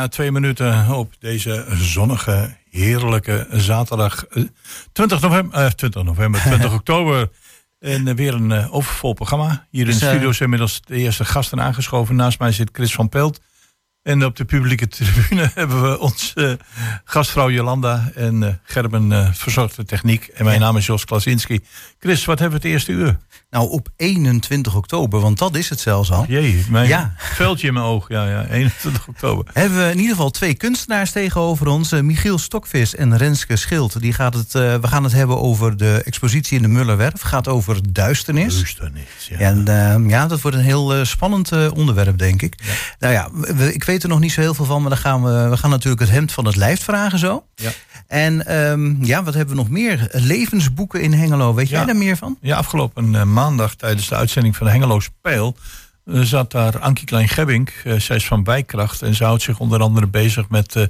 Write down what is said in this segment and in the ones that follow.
bijna twee minuten op deze zonnige, heerlijke zaterdag. 20 november, 20 november, 20 oktober. En weer een overvol programma. Hier in de studio zijn inmiddels de eerste gasten aangeschoven. Naast mij zit Chris van Pelt. En op de publieke tribune hebben we onze gastvrouw Jolanda en Gerben uh, verzorgt de techniek. En mijn naam is Jos Klasinski. Chris, wat hebben we het eerste uur? Nou, op 21 oktober, want dat is het zelfs al. Jee, mijn ja. veldje in mijn oog. Ja, ja, 21 oktober. Hebben we in ieder geval twee kunstenaars tegenover ons. Uh, Michiel Stokvis en Renske Schild. Die gaat het, uh, we gaan het hebben over de expositie in de Mullerwerf. gaat over duisternis. Duisternis, ja. En uh, ja, dat wordt een heel spannend onderwerp, denk ik. Ja. Nou ja, we, ik weet er nog niet zo heel veel van, maar dan gaan we, we gaan natuurlijk het hemd van het lijf vragen zo. Ja. En um, ja, wat hebben we nog meer? Levensboeken in Hengelo. Weet jij daar meer van? Ja, afgelopen maandag tijdens de uitzending van Hengelo Speel uh, zat daar Ankie Klein-Gebbink. Uh, zij is van Bijkracht en ze houdt zich onder andere bezig met uh,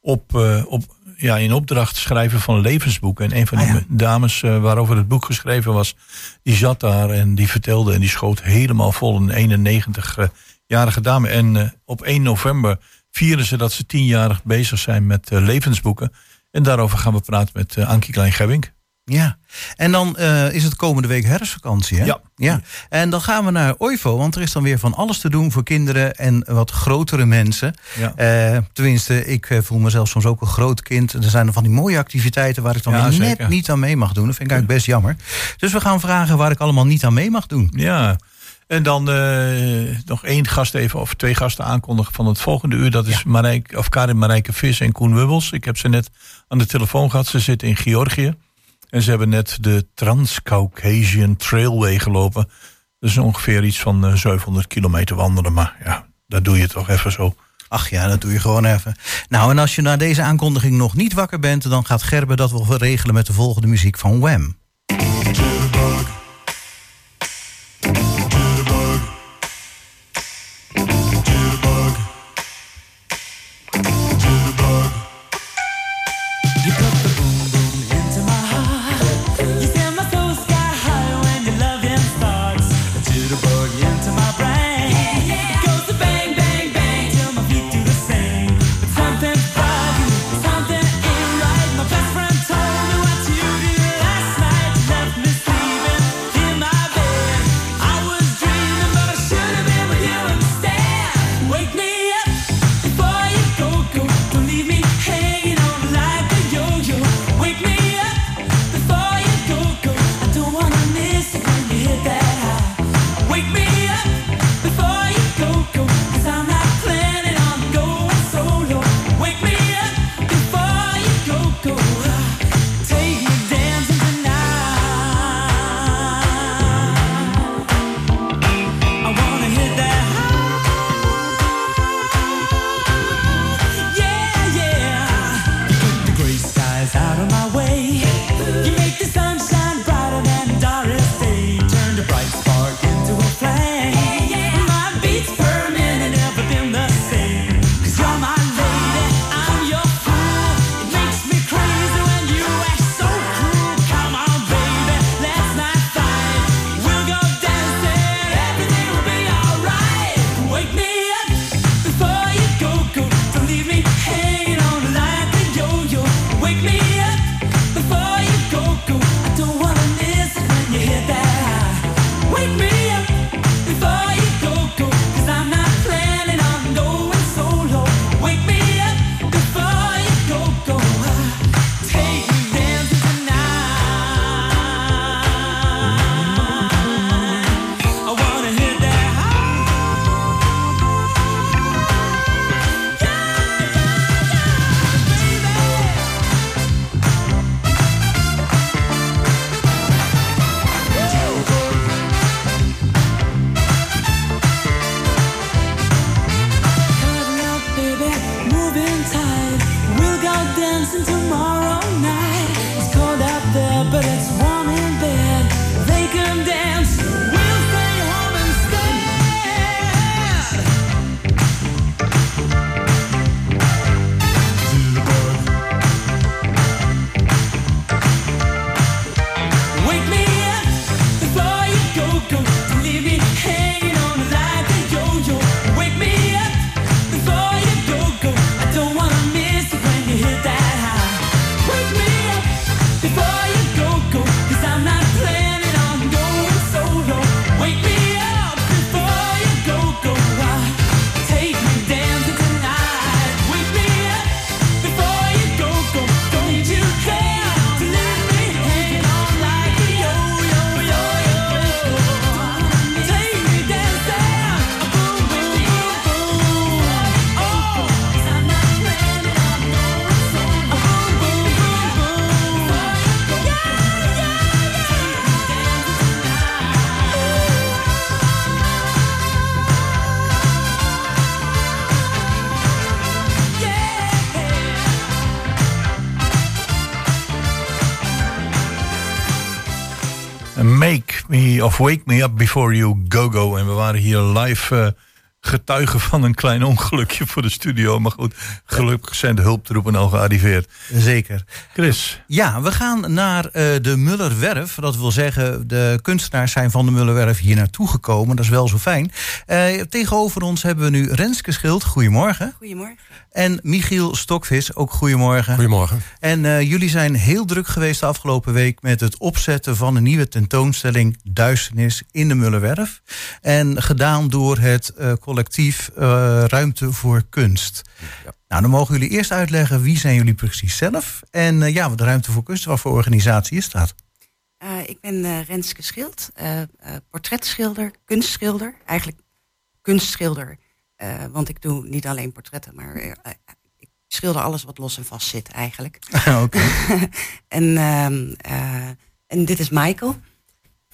op, op, ja, in opdracht schrijven van levensboeken. En een van die ah, ja. dames waarover het boek geschreven was, die zat daar en die vertelde en die schoot helemaal vol. Een 91-jarige dame. En op 1 november vieren ze dat ze tienjarig bezig zijn met levensboeken. En daarover gaan we praten met Ankie Klein-Gebbink. Ja, en dan uh, is het komende week herfstvakantie, hè? Ja. ja. En dan gaan we naar OIVO, want er is dan weer van alles te doen voor kinderen en wat grotere mensen. Ja. Uh, tenminste, ik eh, voel mezelf soms ook een groot kind. Er zijn er van die mooie activiteiten waar ik dan ja, net niet aan mee mag doen. Dat vind ik eigenlijk best jammer. Dus we gaan vragen waar ik allemaal niet aan mee mag doen. Ja. En dan uh, nog één gast even, of twee gasten aankondigen van het volgende uur. Dat is ja. Marijke, of Karin Marijke Vis en Koen Wubbels. Ik heb ze net aan de telefoon gehad. Ze zitten in Georgië. En ze hebben net de Trans-Caucasian Trailway gelopen. Dat is ongeveer iets van 700 eh, kilometer wandelen. Maar ja, dat doe je toch even zo. Ach ja, dat doe je gewoon even. Nou, en als je na deze aankondiging nog niet wakker bent... dan gaat Gerben dat wel regelen met de volgende muziek van Wham. Wake Me Up Before You Go Go. En we waren hier live eh, getuige van een klein ongelukje voor de studio. Maar goed, gelukkig zijn de hulptroepen al gearriveerd. Zeker. Chris? Ja, we gaan naar uh, de Mullerwerf. Dat wil zeggen, de kunstenaars zijn van de Mullerwerf hier naartoe gekomen. Dat is wel zo fijn. Uh, tegenover ons hebben we nu Renske Schild. Goedemorgen. Goedemorgen. En Michiel Stokvis, ook goedemorgen. Goedemorgen. En uh, jullie zijn heel druk geweest de afgelopen week... met het opzetten van een nieuwe tentoonstelling Duisternis in de Mullerwerf. En gedaan door het collectief Ruimte voor Kunst. Ja. Nou, dan mogen jullie eerst uitleggen wie zijn jullie precies zelf... en uh, ja, wat de Ruimte voor Kunst, wat voor organisatie is dat? Uh, ik ben uh, Renske Schild, portretschilder, kunstschilder. Eigenlijk kunstschilder, want ik doe niet alleen portretten... maar ik schilder alles wat los en vast zit eigenlijk. Oké. en, ehm, en dit is Michael...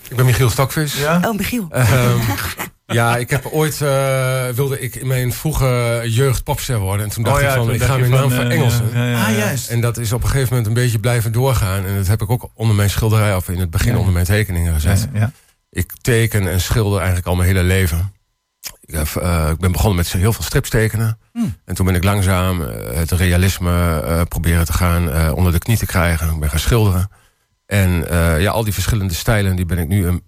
Ik ben Michiel Stokvis. Ja? Oh, Michiel. Ja, ik heb ooit uh, wilde ik in mijn vroege jeugd popster worden. En toen dacht oh, ja, ik van, ik ga mijn naam van, Engelsen. Uh, ja, ah, juist. En dat is op een gegeven moment een beetje blijven doorgaan. En dat heb ik ook onder mijn schilderij, of in het begin onder mijn tekeningen gezet. Ik teken en schilder eigenlijk al mijn hele leven. Ik, heb, ik ben begonnen met heel veel strips tekenen. Hmm. En toen ben ik langzaam het realisme proberen te gaan onder de knie te krijgen. Ik ben gaan schilderen. En uh, ja, al die verschillende stijlen die ben ik nu um,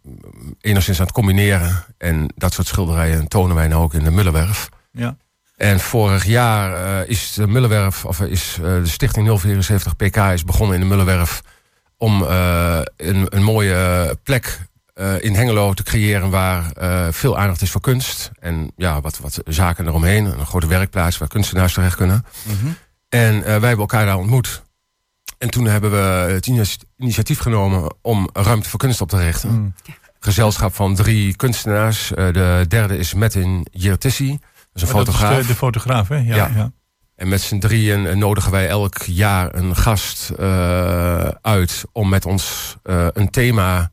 enigszins aan het combineren. En dat soort schilderijen tonen wij nu ook in de Mullenwerf. Ja. En vorig jaar uh, is de Mullenwerf, of is uh, de Stichting 074 PK is begonnen in de Mullenwerf om een, een mooie plek in Hengelo te creëren waar veel aandacht is voor kunst. En ja, wat, wat zaken eromheen. Een grote werkplaats waar kunstenaars terecht kunnen. Mm -hmm. En wij hebben elkaar daar ontmoet. En toen hebben we het initiatief genomen om ruimte voor kunst op te richten. Mm. Gezelschap van drie kunstenaars. Uh, de derde is Metin Jirtissi. Dat is een fotograaf. Dat is de, de, fotograaf, hè? Ja, ja. ja. En met z'n drieën eh, nodigen wij elk jaar een gast uh, uit om met ons uh, een thema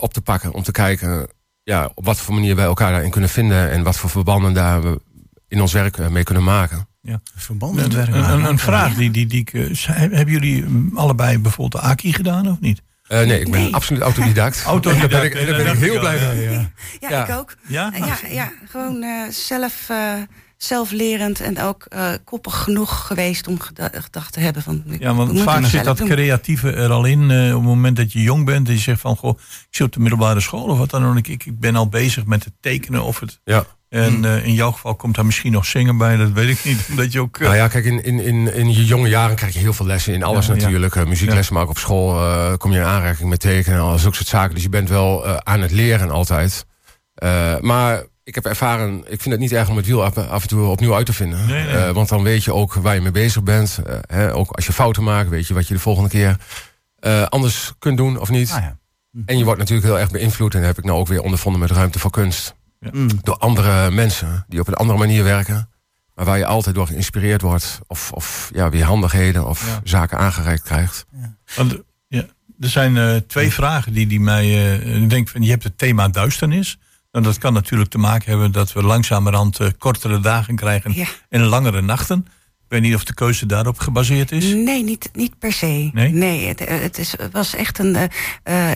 op te pakken. Om te kijken ja, op wat voor manier wij elkaar daarin kunnen vinden. En wat voor verbanden daar we in ons werk mee kunnen maken. Ja. Verbanden Een, een, een, vraag die, die, die ik. Uh, hebben jullie allebei bijvoorbeeld de AKI gedaan of niet? Uh, nee, ik ben nee. absoluut autodidact. autodidact. Daar ben ik, daar ben ik heel blij mee. Ja, ja, ja, ik ook. Ja, ja, ja gewoon uh, zelf, uh, zelflerend en ook koppig genoeg geweest om gedacht te hebben van. Ja, want vaak zit dat doen. creatieve er al in. op het moment dat je jong bent en je zegt van goh, ik zit op de middelbare school of wat dan ook. Ik, ik ben al bezig met het tekenen of het. Ja. En uh, in jouw geval komt daar misschien nog zingen bij, dat weet ik niet. Omdat je ook, uh... Nou ja, kijk, in, in, in, in je jonge jaren krijg je heel veel lessen in alles ja, natuurlijk. Ja. Uh, muzieklessen, maar ook op school kom je in aanraking met tekenen, al zulke soort zaken. Dus je bent wel aan het leren altijd. maar ik heb ervaren, ik vind het niet erg om het wiel af, af en toe opnieuw uit te vinden. Nee, nee. want dan weet je ook waar je mee bezig bent. Hè, ook als je fouten maakt, weet je wat je de volgende keer anders kunt doen of niet. Ah, en je wordt natuurlijk heel erg beïnvloed. En dat heb ik nou ook weer ondervonden met ruimte voor kunst. Mm. Door andere mensen die op een andere manier werken. Maar waar je altijd door geïnspireerd wordt. Of, of ja, weer handigheden of zaken aangereikt krijgt. Ja. Want, ja, er zijn uh, twee vragen die, die mij... Uh, ik denk van, je hebt het thema duisternis. En dat kan natuurlijk te maken hebben dat we langzamerhand uh, kortere dagen krijgen en langere nachten. Ik weet niet of de keuze daarop gebaseerd is. Nee, niet, niet per se. Nee, nee het, eh, het is, was echt een. Uh,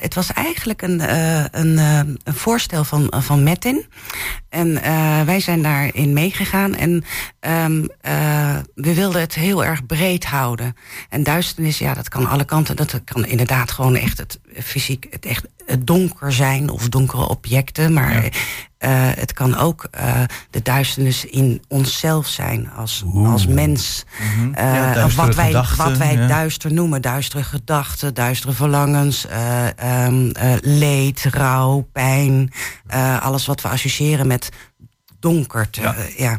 het was eigenlijk een, uh, een, een, voorstel van, van Metin. En wij zijn daarin meegegaan. En um, we wilden het heel erg breed houden. En duisternis, ja, dat kan alle kanten. Dat kan inderdaad gewoon echt het fysiek, het echt het donker zijn of donkere objecten. Maar het kan ook uh, de duisternis in onszelf zijn als, als mens. Mm -hmm. uh, ja, wat wij, gedachten, wat wij ja. duister noemen. Duistere gedachten, duistere verlangens, um, leed, rouw, pijn. alles wat we associëren met donker. ja. ja.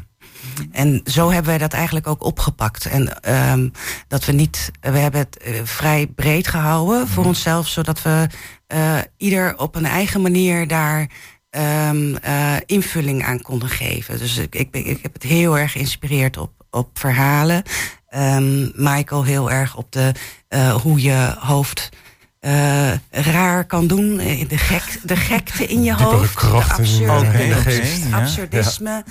En zo hebben wij dat eigenlijk ook opgepakt. En um, dat we niet, we hebben het uh, vrij breed gehouden voor mm. onszelf, zodat we uh, ieder op een eigen manier daar um, uh, invulling aan konden geven. Dus ik, ik, ik heb het heel erg geïnspireerd op, op verhalen. Um, Michael heel erg op de, hoe je hoofd uh, raar kan doen. De, gek, de gekte in je hoofd. De absurde, absurdisme.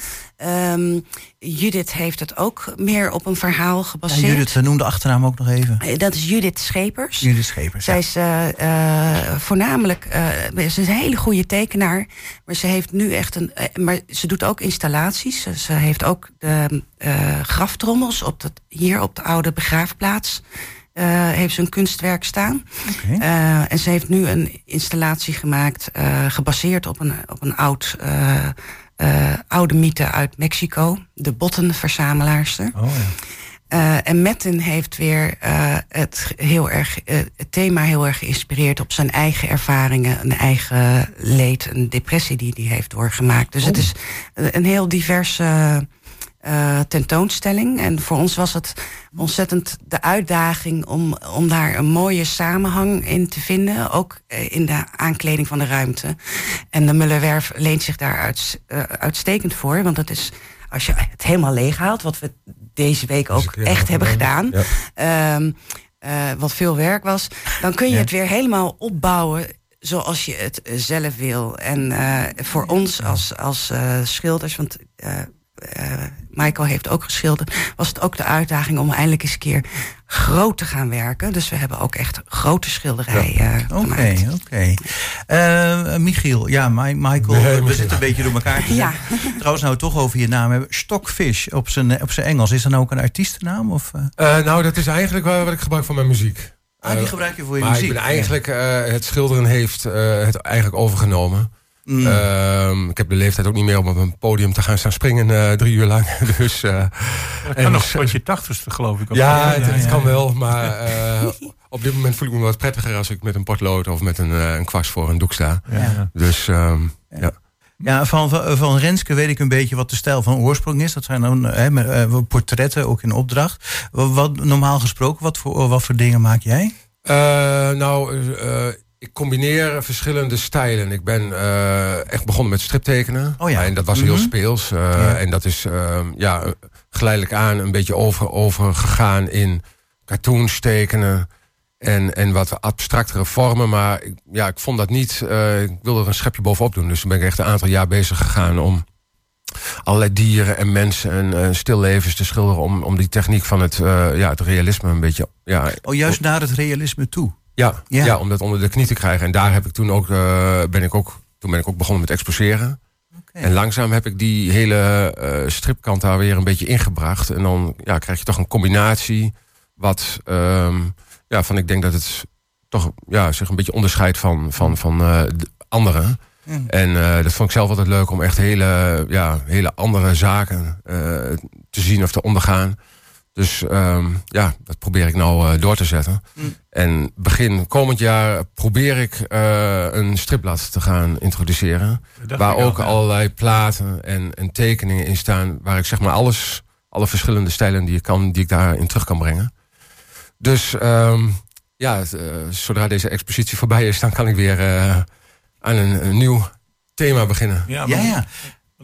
Um, Judith heeft het ook meer op een verhaal gebaseerd. Ja, Judith, noem de achternaam ook nog even. Dat is Judith Schepers. Judith Schepers. Zij is uh, uh, voornamelijk ze is een hele goede tekenaar. Maar ze heeft nu echt een. maar ze doet ook installaties. Ze heeft ook de graftrommels op dat, hier op de oude begraafplaats. Uh, heeft ze een kunstwerk staan. Okay. Uh, en ze heeft nu een installatie gemaakt, uh, gebaseerd op een, op een oud, oude mythe uit Mexico, de bottenverzamelaarster. Oh, ja. en Metten heeft weer het, heel erg, het thema heel erg geïnspireerd op zijn eigen ervaringen, een eigen leed, een depressie die hij heeft doorgemaakt. Dus oh. het is een heel diverse uh, tentoonstelling. En voor ons was het ontzettend de uitdaging om, om daar een mooie samenhang in te vinden. Ook uh, in de aankleding van de ruimte. En de Mullerwerf leent zich daar uit, uh, uitstekend voor. Want dat is, als je het helemaal leeg haalt, wat we deze week ook echt hebben gedaan. Ja. Um, wat veel werk was. Dan kun je ja. het weer helemaal opbouwen zoals je het zelf wil. En voor ons als, als schilders, want Michael heeft ook geschilderd, was het ook de uitdaging om eindelijk eens een keer groot te gaan werken. Dus we hebben ook echt grote schilderijen uh, Oké, oké. Uh, Michiel, ja, My, Michael, nee, we zitten een beetje door elkaar te ja. Trouwens, nou toch over je naam hebben. Stockfish op zijn, op zijn Engels. Is dat nou ook een artiestennaam? Of, nou, dat is eigenlijk wat ik gebruik voor mijn muziek. Ah, die gebruik je voor je maar muziek? Ik ben eigenlijk, het schilderen heeft het eigenlijk overgenomen. Mm. Uh, ik heb de leeftijd ook niet meer om op een podium te gaan staan springen uh, drie uur lang. dus, uh, dat kan nog tot je tachtigste geloof ik. Ja, ja, het, ja, kan wel. Maar uh, op dit moment voel ik me wat prettiger als ik met een potlood of met een, een kwast voor een doek sta. Dus um, ja. Ja, van, van Renske weet ik een beetje wat de stijl van oorsprong is. Dat zijn dan uh, portretten, ook in opdracht. Wat, wat, normaal gesproken, wat voor, wat voor dingen maak jij? Uh, nou, uh, ik combineer verschillende stijlen. Ik ben uh, echt begonnen met striptekenen. Oh ja. En dat was heel mm -hmm. speels. Uh, ja. En dat is uh, ja, geleidelijk aan een beetje over, overgegaan in cartoons tekenen. En, en wat abstractere vormen. Maar ik, ja, ik vond dat niet. ik wilde er een schepje bovenop doen. Dus toen ben ik echt een aantal jaar bezig gegaan om allerlei dieren en mensen en stillevens te schilderen. Om, om die techniek van het, ja, het realisme een beetje. Ja, oh, juist naar het realisme toe. Ja, ja. ja, om dat onder de knie te krijgen. En daar heb ik toen ook, uh, ben ik ook, toen ben ik ook begonnen met exposeren. Okay. En langzaam heb ik die hele uh, stripkant daar weer een beetje ingebracht. En dan ja, krijg je toch een combinatie. Wat um, ja, van ik denk dat het toch ja, zich een beetje onderscheidt van, van, van uh, anderen. Mm. En dat vond ik zelf altijd leuk om echt hele, ja, hele andere zaken te zien of te ondergaan. Dus um, ja, dat probeer ik nou uh, door te zetten. Mm. En begin komend jaar probeer ik uh, een stripblad te gaan introduceren. Waar ook al, allerlei platen en, en, tekeningen in staan. Waar ik zeg maar alles, alle verschillende stijlen die ik, kan, die ik daarin terug kan brengen. Dus um, ja, uh, zodra deze expositie voorbij is, dan kan ik weer aan een, een, nieuw thema beginnen. Ja, ja. ja.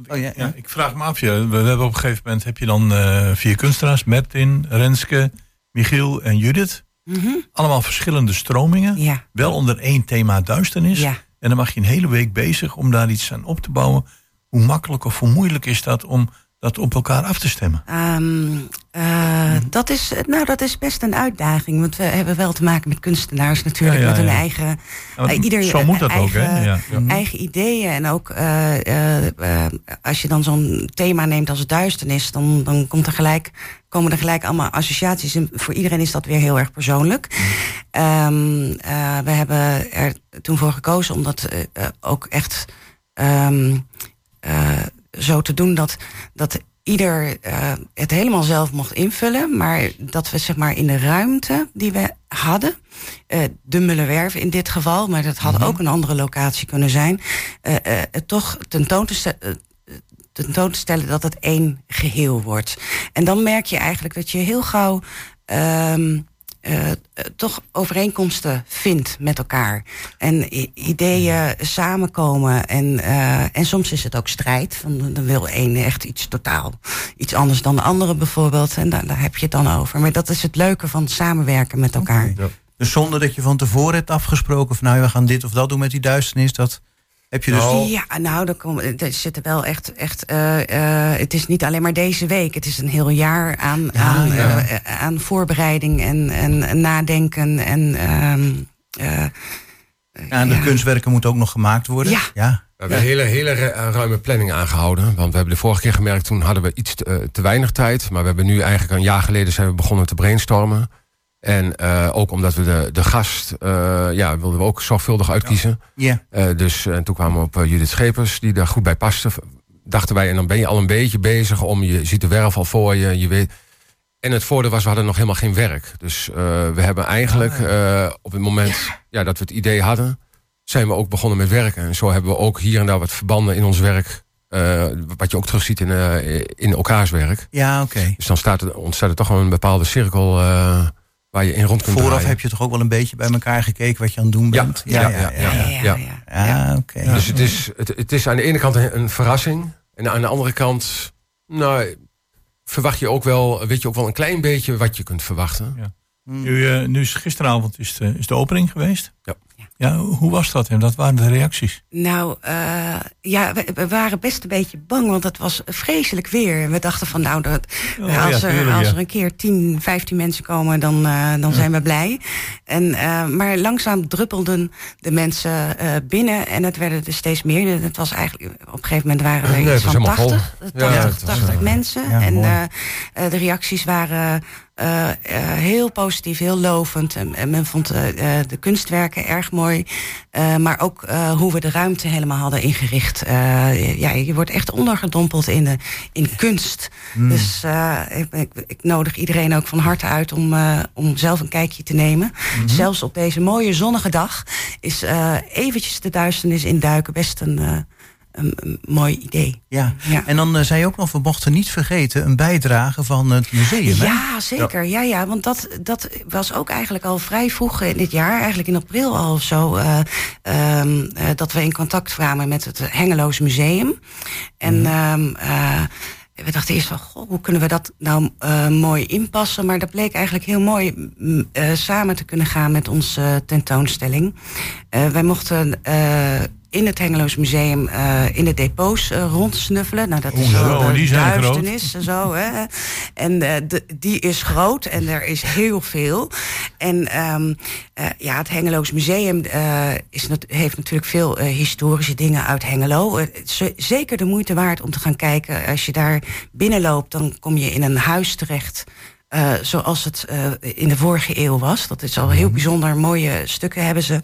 Oh, ja, ja. ik vraag me af, je, we hebben op een gegeven moment heb je dan uh, vier kunstenaars, Martin, Renske, Michiel en Judith. Mm -hmm. Allemaal verschillende stromingen. Ja. Wel onder één thema duisternis. Ja. En dan mag je een hele week bezig om daar iets aan op te bouwen. Hoe makkelijk of hoe moeilijk is dat om dat op elkaar af te stemmen? Um, uh, dat, is, nou, dat is best een uitdaging. Want we hebben wel te maken met kunstenaars natuurlijk. Ja, ja, met hun eigen... Uh, ieder, zo moet dat eigen, ook, hè? Eigen ideeën. En ook uh, als je dan zo'n thema neemt als duisternis... dan, dan komt er gelijk, komen er gelijk allemaal associaties. En voor iedereen is dat weer heel erg persoonlijk. Um, we hebben er toen voor gekozen om dat ook echt... Um, zo te doen dat, dat ieder uh, het helemaal zelf mocht invullen. Maar dat we zeg maar in de ruimte die we hadden. Uh, de Mullenwerf in dit geval, maar dat had mm -hmm. ook een andere locatie kunnen zijn. Uh, toch tentoon te, stellen, tentoon te stellen dat het één geheel wordt. En dan merk je eigenlijk dat je heel gauw. Uh, uh, toch overeenkomsten vindt met elkaar. En ideeën samenkomen. En, uh, en soms is het ook strijd. Van, dan wil een echt iets totaal iets anders dan de andere bijvoorbeeld. En daar, daar heb je het dan over. Maar dat is het leuke van samenwerken met elkaar. Dus zonder dat je van tevoren hebt afgesproken van nou we gaan dit of dat doen met die duisternis, dat heb je dus. Nou, ja, nou, er, kom, er zitten wel echt. echt uh, uh, het is niet alleen maar deze week. Het is een heel jaar aan, ja, aan, ja. Uh, aan voorbereiding en, en nadenken. En, um, ja, en de kunstwerken moeten ook nog gemaakt worden. Ja. ja. We hebben een hele, hele ruime planning aangehouden. Want we hebben de vorige keer gemerkt, toen hadden we iets te, te weinig tijd. Maar we hebben nu eigenlijk een jaar geleden zijn we begonnen te brainstormen. En uh, ook omdat we de, de gast, uh, ja, wilden we ook zorgvuldig uitkiezen. Ja. Yeah. Uh, dus en toen kwamen we op Judith Schepers, die daar goed bij paste. Dachten wij, en dan ben je al een beetje bezig om, je ziet de werf al voor je, je weet. En het voordeel was, we hadden nog helemaal geen werk. Dus we hebben eigenlijk op het moment ja, dat we het idee hadden, zijn we ook begonnen met werken. En zo hebben we ook hier en daar wat verbanden in ons werk. wat je ook terugziet in, in elkaars werk. Ja, oké. Okay. Dus dan staat er, ontstaat er toch wel een bepaalde cirkel waar je in rond kunt Vooraf draaien. heb je toch ook wel een beetje bij elkaar gekeken wat je aan het doen bent? Ja, ja, ja. ja, ja, ja. Oké. Dus het is, het, het is aan de ene kant een, een, verrassing. En aan de andere kant, nou, verwacht je ook wel, weet je ook wel een klein beetje wat je kunt verwachten. Ja. Nu, uh, nu is gisteravond is de, is de opening geweest. Ja. Ja, hoe was dat en wat waren de reacties? Nou, uh, ja, we, we, waren best een beetje bang, want het was vreselijk weer. En we dachten van, nou, dat, Oh, als, ja, er, tuurlijk, als ja. er een keer 10, 15 mensen komen, dan, uh, dan zijn we blij. En, uh, maar langzaam druppelden de mensen uh, binnen en het werden er steeds meer. Het was eigenlijk, op een gegeven moment waren er Nee, iets van helemaal 80, vol. 80, Ja, het was, 80 uh, mensen. ja, en de reacties waren uh, uh, heel positief, heel lovend. En, en men vond uh, de kunstwerken erg mooi. Maar ook hoe we de ruimte helemaal hadden ingericht. Ja, je wordt echt ondergedompeld in, de, in kunst. Mm. Dus ik, ik, ik, nodig iedereen ook van harte uit om, om zelf een kijkje te nemen. Mhm. Mm -hmm. Zelfs op deze mooie zonnige dag is eventjes de duisternis induiken best een, een, een, mooi idee. Ja. ja. en dan uh, zei je ook nog, we mochten niet vergeten een bijdrage van het museum. Hè? Ja, zeker. Ja. ja, ja, want dat, dat was ook eigenlijk al vrij vroeg in dit jaar, eigenlijk in april al of zo, uh, uh, dat we in contact kwamen met het Hengeloos Museum. En mm. we dachten eerst van, goh, hoe kunnen we dat nou uh, mooi inpassen? Maar dat bleek eigenlijk heel mooi uh, samen te kunnen gaan met onze tentoonstelling. Wij mochten in het Hengeloos Museum uh, in de depots uh, rondsnuffelen. Nou, dat is oh, zo die zijn duisternis zo. Hè. En de, die is groot en er is heel veel. En um, ja, het Hengeloos Museum is, heeft natuurlijk veel historische dingen uit Hengelo. zeker de moeite waard om te gaan kijken. Als je daar binnenloopt, dan kom je in een huis terecht... Uh, zoals het uh, in de vorige eeuw was. Dat is al heel bijzonder. Mooie stukken hebben ze.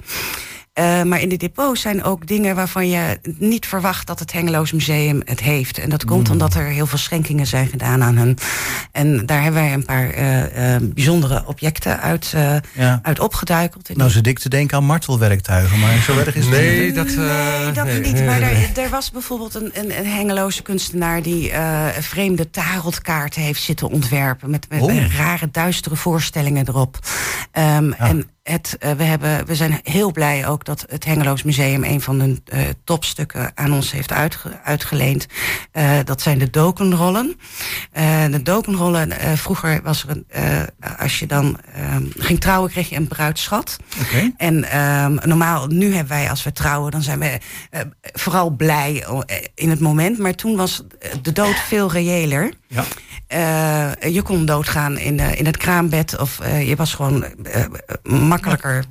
Uh, maar in de depots zijn ook dingen waarvan je niet verwacht dat het Hengeloos Museum het heeft. En dat komt mm. omdat er heel veel schenkingen zijn gedaan aan hen. En daar hebben wij een paar uh, uh, bijzondere objecten uit, ja. uit opgeduikeld. Nou, ze dik te denken aan martelwerktuigen, maar zo erg is het nee, niet. Dat, nee, dat nee, niet. nee, maar nee. er, er, was bijvoorbeeld een, een, een Hengeloze kunstenaar die vreemde tarotkaarten heeft zitten ontwerpen. Met, met oh. rare, duistere voorstellingen erop. Um, ja. En het, uh, we, hebben, we zijn heel blij ook dat het Hengeloos Museum een van de uh, topstukken aan ons heeft uitge, uitgeleend. Uh, dat zijn de dokenrollen. de dokenrollen, vroeger was er een, als je dan ging trouwen, kreeg je een bruidschat. Okay. En um, normaal, nu hebben wij als we trouwen, dan zijn we vooral blij in het moment. Maar toen was de dood veel reëler. Ja. Je kon doodgaan in, in het kraambed of je was gewoon makkelijker,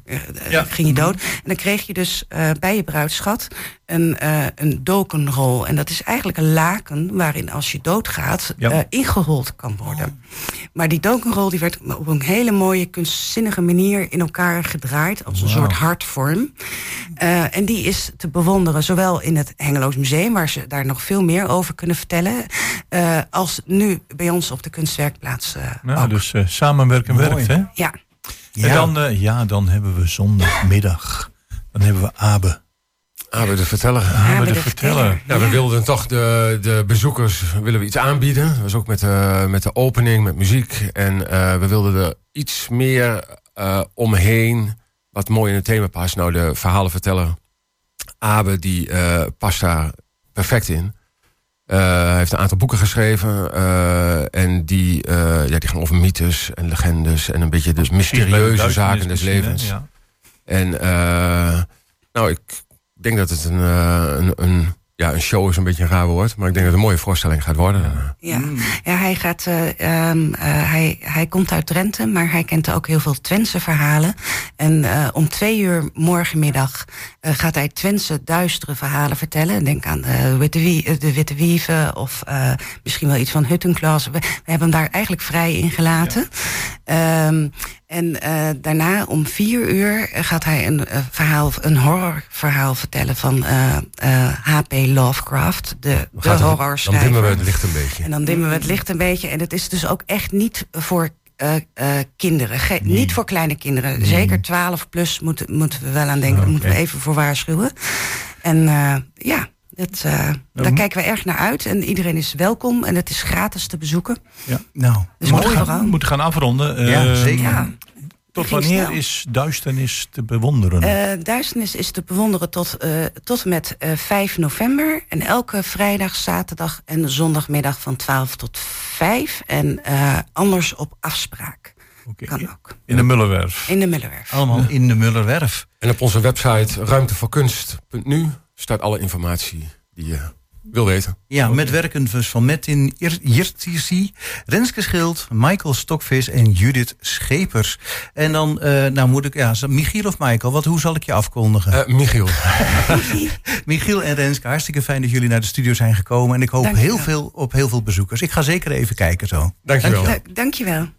ja. ging je dood. En dan kreeg je dus bij je bruidschat een, een dokenrol. En dat is eigenlijk een laken waarin als je doodgaat ja. ingerold kan worden. Oh. Maar die dokenrol die werd op een hele mooie kunstzinnige manier in elkaar gedraaid als een wow. soort hartvorm. en die is te bewonderen, zowel in het Hengeloos Museum, waar ze daar nog veel meer over kunnen vertellen, als nu bij ons op de kunstwerkplaats. Uh, nou, ook. dus uh, samenwerken Mooi. werkt, hè? Ja. Ja. En dan, uh, ja, dan hebben we zondagmiddag. Dan hebben we Abe. Abe de verteller. Abe, Abe de, de verteller. verteller. Ja, we wilden toch de, de bezoekers willen we iets aanbieden. Dat was ook met de, met de opening, met muziek. En we wilden er iets meer omheen wat mooi in het thema past. Nou, de verhalenverteller Abe, die past daar perfect in. Hij heeft een aantal boeken geschreven. en die, ja, die gaan over mythes en legendes. En een beetje dus mysterieuze zaken des levens. Ja. En nou, ik denk dat het een, een, een ja, een show is een beetje een raar woord, maar ik denk dat het een mooie voorstelling gaat worden. Ja, ja hij, gaat, uh, um, hij, hij komt uit Drenthe, maar hij kent ook heel veel Twentse verhalen. En uh, om twee uur morgenmiddag gaat hij Twentse duistere verhalen vertellen. Denk aan de Witte, Wie, de Witte Wieven of misschien wel iets van Huttenklas. We, we, hebben hem daar eigenlijk vrij in gelaten. Ja. Um, en uh, daarna om vier uur gaat hij een uh, verhaal, een horrorverhaal vertellen van H.P. Lovecraft, de, de horrorschrijver. Dan dimmen we het licht een beetje. En dan dimmen we het licht een beetje. En het is dus ook echt niet voor uh, uh, kinderen. Ge nee. Niet voor kleine kinderen. Nee. Zeker 12 plus moeten, moeten we wel aan denken. Okay. Moeten we even voor waarschuwen. En uh, ja, het, uh, daar kijken we erg naar uit. En iedereen is welkom. En het is gratis te bezoeken. Ja. Nou, dus we moeten gaan, moeten gaan afronden. Ja, zeker. Ja. Tot wanneer snel. is duisternis te bewonderen? Uh, duisternis is te bewonderen tot, uh, tot en met uh, 5 november. En elke vrijdag, zaterdag en zondagmiddag van 12 tot 5. En anders op afspraak. Okay. Kan ook. In de Mullerwerf. In de Mullerwerf. Allemaal in de Mullerwerf. En op onze website ruimtevoorkunst.nu staat alle informatie die je wil weten. Ja, met werken dus van Metin Jirtisi, Renske Schild, Michael Stokvis en Judith Schepers. En dan, uh, nou moet ik, ja, Michiel of Michael, wat, hoe zal ik je afkondigen? Uh, Michiel. Michiel en Renske, hartstikke fijn dat jullie naar de studio zijn gekomen. En ik hoop heel veel op heel veel bezoekers. Ik ga zeker even kijken zo. Dankjewel. Dank, dankjewel.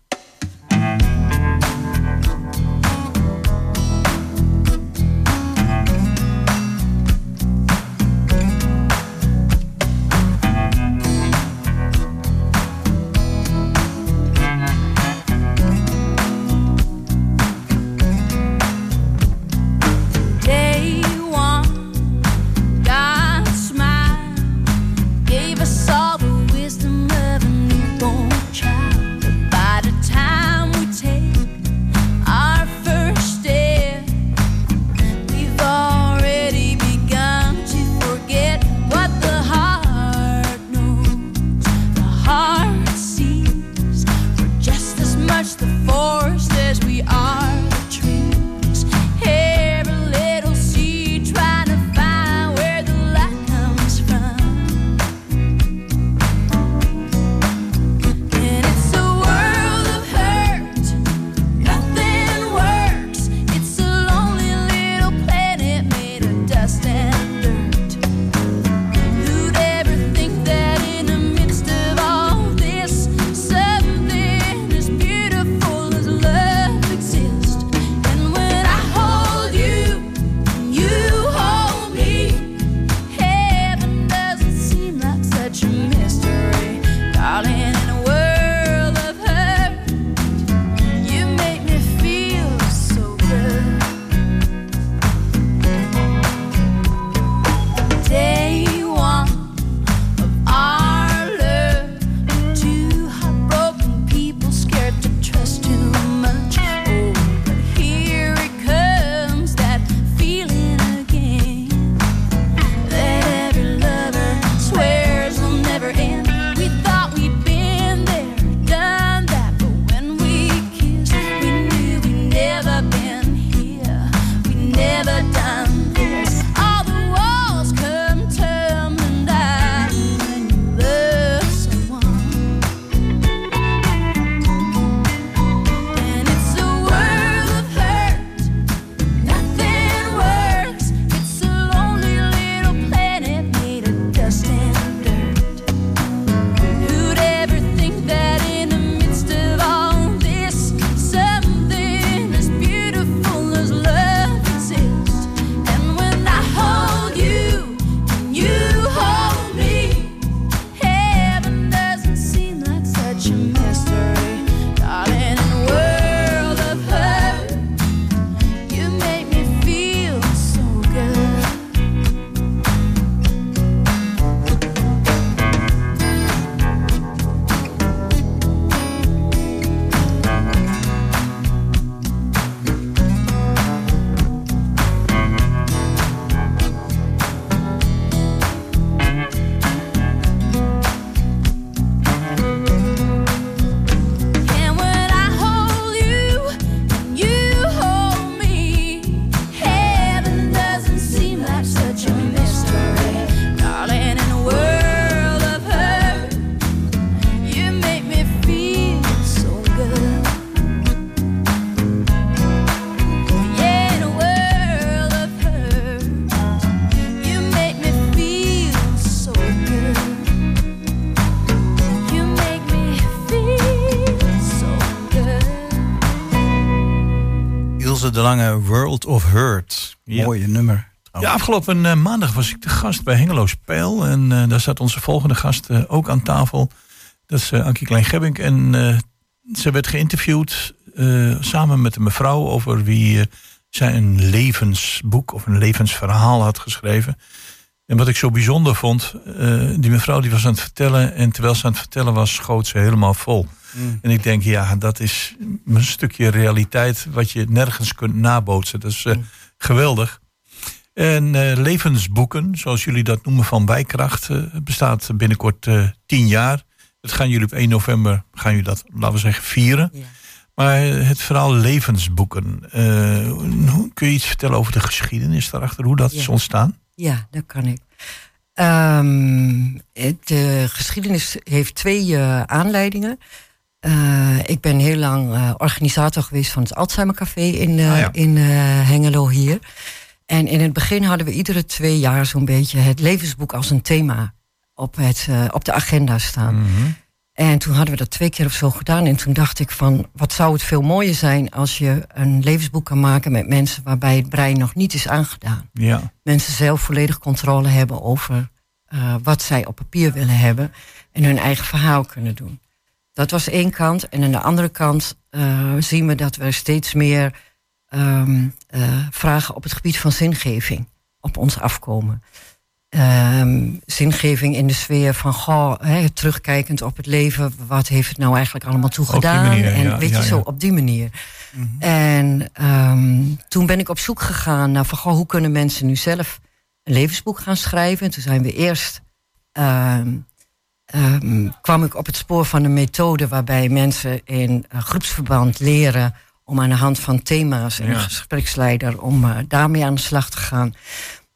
Lange, World of Hurt. Mooie nummer. Ja, afgelopen uh, maandag was ik de gast bij Hengeloos Pijl. En uh, daar zat onze volgende gast uh, ook aan tafel. Dat is Ankie Klein-Gebbink. En ze werd geïnterviewd samen met een mevrouw over wie zij een levensboek of een levensverhaal had geschreven. En wat ik zo bijzonder vond, die mevrouw die was aan het vertellen. En terwijl ze aan het vertellen was, schoot ze helemaal vol. Mm. En ik denk, ja, dat is een stukje realiteit wat je nergens kunt nabootsen. Dat is mm. geweldig. En uh, levensboeken, zoals jullie dat noemen van Wijkracht, bestaat binnenkort tien jaar. Dat gaan jullie op 1 november, gaan jullie dat, laten we zeggen, vieren. Maar het verhaal levensboeken, kun je iets vertellen over de geschiedenis daarachter, hoe dat is ontstaan? Ja, dat kan ik. Um, de geschiedenis heeft twee aanleidingen. ik ben heel lang organisator geweest van het Alzheimer Café in, ah, in Hengelo hier. En in het begin hadden we iedere twee jaar zo'n beetje het levensboek als een thema op, het, op de agenda staan. Mhm. En toen hadden we dat twee keer of zo gedaan. En toen dacht ik van, wat zou het veel mooier zijn als je een levensboek kan maken met mensen waarbij het brein nog niet is aangedaan. Ja. Mensen zelf volledig controle hebben over uh, wat zij op papier willen hebben en hun eigen verhaal kunnen doen. Dat was één kant. En aan de andere kant uh, zien we dat we steeds meer um, uh, vragen op het gebied van zingeving op ons afkomen. Um, zingeving in de sfeer van, goh, he, terugkijkend op het leven, wat heeft het nou eigenlijk allemaal toe gedaan? Manier, en ja, weet je, ja, zo op die manier. Mm -hmm. En um, toen ben ik op zoek gegaan naar van, goh, hoe kunnen mensen nu zelf een levensboek gaan schrijven? En toen zijn we eerst, um, kwam ik op het spoor van een methode waarbij mensen in uh, groepsverband leren om aan de hand van thema's en een gespreksleider om uh, daarmee aan de slag te gaan.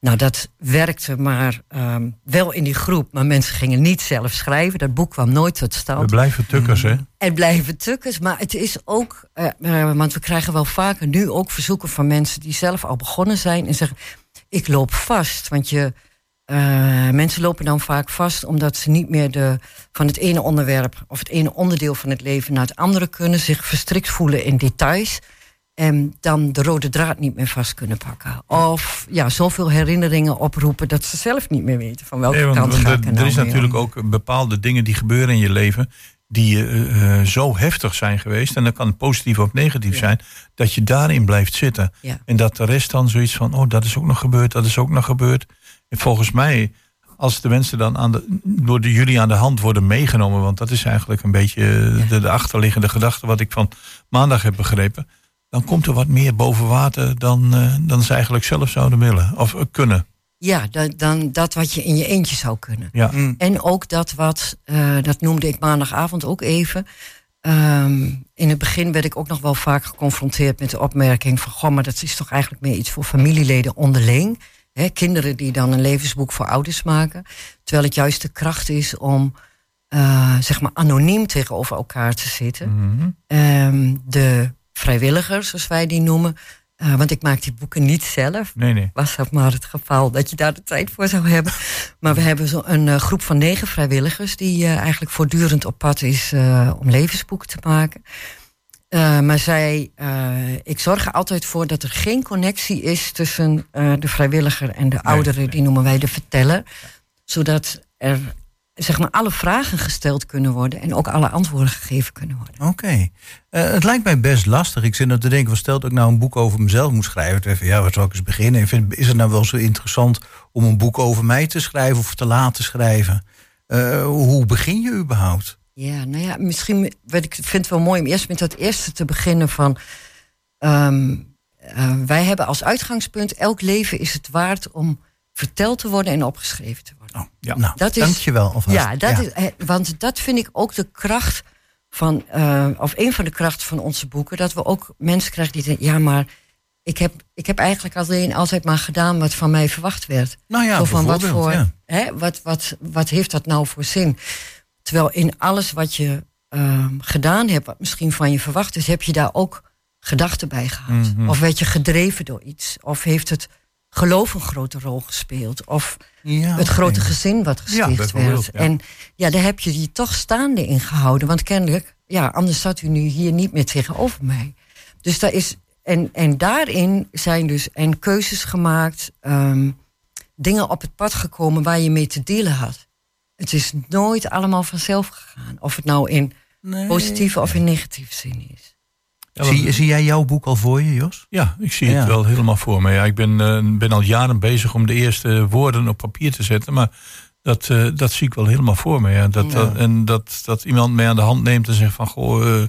Nou, dat werkte maar um, wel in die groep, maar mensen gingen niet zelf schrijven. Dat boek kwam nooit tot stand. We blijven tukkers, hè? Het blijven tukkers, maar het is ook, uh, uh, want we krijgen wel vaker nu ook verzoeken van mensen die zelf al begonnen zijn en zeggen: Ik loop vast, want je uh, mensen lopen dan vaak vast omdat ze niet meer de, van het ene onderwerp of het ene onderdeel van het leven naar het andere kunnen, zich verstrikt voelen in details en dan de rode draad niet meer vast kunnen pakken. Of ja, zoveel herinneringen oproepen dat ze zelf niet meer weten van welke nee, want, kant want ga er, er nou Er is natuurlijk om. ook bepaalde dingen die gebeuren in je leven die uh, zo heftig zijn geweest, en dat kan positief of negatief Ja. zijn, dat je daarin blijft zitten. Ja. En dat de rest dan zoiets van, oh, dat is ook nog gebeurd, dat is ook nog gebeurd. En volgens mij, als de mensen dan aan de, door de, jullie aan de hand worden meegenomen, want dat is eigenlijk een beetje eh, de, de achterliggende gedachte wat ik van maandag heb begrepen, dan komt er wat meer boven water dan, uh, dan ze eigenlijk zelf zouden willen of uh, kunnen. Ja, dan, dan dat wat je in je eentje zou kunnen. Ja. Mm. En ook dat wat, uh, dat noemde ik maandagavond ook even. Um, in het begin werd ik ook nog wel vaak geconfronteerd met de opmerking van... goh, maar dat is toch eigenlijk meer iets voor familieleden onderling. Hè, kinderen die dan een levensboek voor ouders maken. Terwijl het juist de kracht is om uh, zeg maar anoniem tegenover elkaar te zitten. Mm -hmm. um, de vrijwilligers, zoals wij die noemen... Uh, want ik maak die boeken niet zelf. Nee, nee. Was dat maar het geval dat je daar de tijd voor zou hebben. Maar we hebben zo een uh, groep van negen vrijwilligers... die uh, eigenlijk voortdurend op pad is om levensboeken te maken. maar zij, ik zorg er altijd voor dat er geen connectie is... tussen de vrijwilliger en de nee, ouderen. Nee. Die noemen wij de verteller. Zodat er zeg maar, alle vragen gesteld kunnen worden... en ook alle antwoorden gegeven kunnen worden. Oké. Okay. Uh, het lijkt mij best lastig. Ik zit nou te denken, wat stelt ik nou een boek over mezelf moet schrijven? Ja, wat zou ik eens beginnen? Ik vind, is het nou wel zo interessant om een boek over mij te schrijven... of te laten schrijven? Uh, hoe begin je überhaupt? Ja, nou ja, misschien... Wat ik vind het wel mooi om eerst met dat eerste te beginnen van... Um, uh, wij hebben als uitgangspunt... elk leven is het waard om verteld te worden en opgeschreven te worden. Oh, ja. Nou, dat is, dankjewel. Alvast. Ja, dat ja. Is, want dat vind ik ook de kracht van, uh, of een van de krachten van onze boeken, dat we ook mensen krijgen die denken, ja, maar ik heb, ik heb eigenlijk alleen altijd maar gedaan wat van mij verwacht werd. Nou ja, Zo van wat voor, ja. hè, wat, wat, wat heeft dat nou voor zin? Terwijl in alles wat je uh, gedaan hebt, wat misschien van je verwacht is, heb je daar ook gedachten bij gehad. Mhm. Mm -hmm. Of werd je gedreven door iets? Of heeft het geloof een grote rol gespeeld. Of ja, het grote gezin wat gesticht ja, werd. Ja. En ja, daar heb je je toch staande in gehouden. Want kennelijk, ja, anders zat u nu hier niet meer tegenover mij. Dus daar is en, en daarin zijn dus en keuzes gemaakt, ehm, dingen op het pad gekomen waar je mee te dealen had. Het is nooit allemaal vanzelf gegaan. Of het nou in positieve of in negatieve zin is. Zie, zie, jij jouw boek al voor je, Jos? Ja, ik zie het wel helemaal voor me. Ja, ik ben, uh, ben al jaren bezig om de eerste woorden op papier te zetten. Maar dat, uh, dat zie ik wel helemaal voor me. Ja. Dat, dat, en dat, dat iemand mij aan de hand neemt en zegt van... Goh, uh,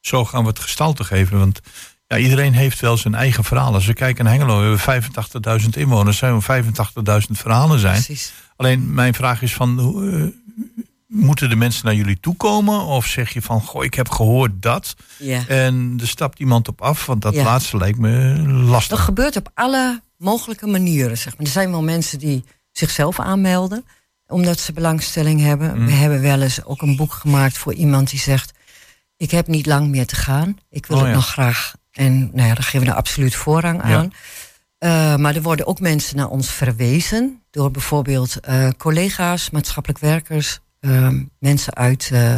zo gaan we het gestalte geven. Want ja, iedereen heeft wel zijn eigen verhaal. Als we kijken naar Hengelo, we hebben 85.000 inwoners. Zijn 85.000 verhalen zijn. Precies. Alleen mijn vraag is van... Moeten de mensen naar jullie toe komen? Of zeg je van, goh, ik heb gehoord dat. Ja. En er stapt iemand op af, want dat laatste lijkt me lastig. Dat gebeurt op alle mogelijke manieren. Zeg maar. Er zijn wel mensen die zichzelf aanmelden omdat ze belangstelling hebben. Mm. We hebben wel eens ook een boek gemaakt voor iemand die zegt: Ik heb niet lang meer te gaan. Ik wil oh, het nog graag. En nou ja, daar geven we er absoluut voorrang aan. Uh, maar er worden ook mensen naar ons verwezen door bijvoorbeeld uh, collega's, maatschappelijk werkers, uh, mensen uit uh,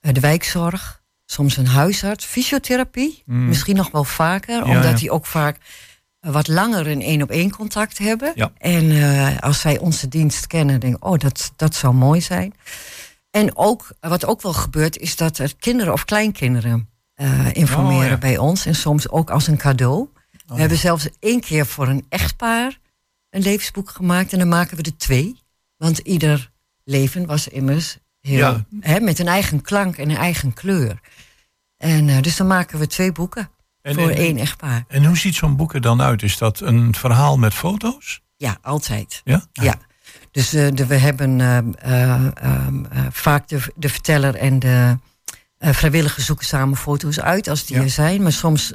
de wijkzorg, soms een huisarts, fysiotherapie, mm. misschien nog wel vaker, ja, omdat die ook vaak wat langer een één op één contact hebben. Ja. En uh, als zij onze dienst kennen, denk ik, oh, dat, dat zou mooi zijn. En ook, wat ook wel gebeurt, is dat er kinderen of kleinkinderen uh, informeren oh, ja. bij ons. En soms ook als een cadeau. Oh. We hebben zelfs één keer voor een echtpaar een levensboek gemaakt. En dan maken we er twee. Want ieder leven was immers heel, ja. hè, met een eigen klank en een eigen kleur. En uh, dus dan maken we twee boeken. En, voor één echtpaar. En hoe ziet zo'n boek er dan uit? Is dat een verhaal met foto's? Ja, altijd. Ja? Ja. Dus uh, de, we hebben uh, uh, vaak de, de verteller en de vrijwilligers zoeken samen foto's uit als die ja. er zijn. Maar soms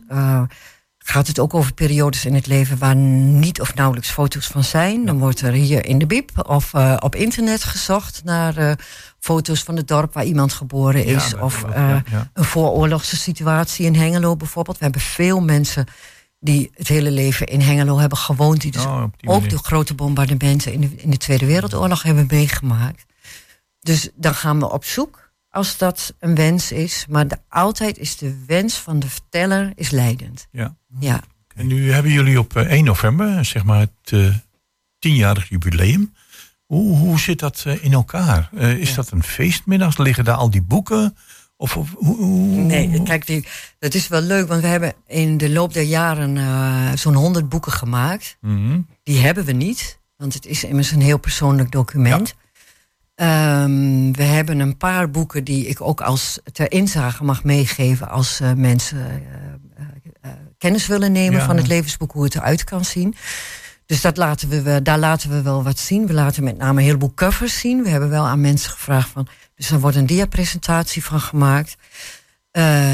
gaat het ook over periodes in het leven waar niet of nauwelijks foto's van zijn. Dan wordt er hier in de bib of uh, op internet gezocht naar uh, foto's van het dorp waar iemand geboren is. Ja, of uh, ja, ja. een vooroorlogse situatie in Hengelo bijvoorbeeld. We hebben veel mensen die het hele leven in Hengelo hebben gewoond. Die dus oh, die ook de grote bombardementen in de, in de Tweede Wereldoorlog hebben meegemaakt. Dus dan gaan we op zoek als dat een wens is. Maar de, altijd is de wens van de verteller is leidend. Ja. Ja. En nu hebben jullie op 1 november, zeg maar, het uh, tienjarig jubileum. Hoe, hoe zit dat uh, in elkaar? Is ja. dat een feestmiddag? Liggen daar al die boeken? Of, of hoe, hoe, Nee, kijk, die, dat is wel leuk, want we hebben in de loop der jaren zo'n 100 boeken gemaakt. Mm -hmm. Die hebben we niet, want het is immers een heel persoonlijk document. Ja. Um, we hebben een paar boeken die ik ook als ter inzage mag meegeven als uh, mensen uh, kennis willen nemen ja. van het levensboek, hoe het eruit kan zien. Dus dat laten we, daar laten we wel wat zien. We laten met name een heleboel covers zien. We hebben wel aan mensen gevraagd van. Dus er wordt een diapresentatie van gemaakt.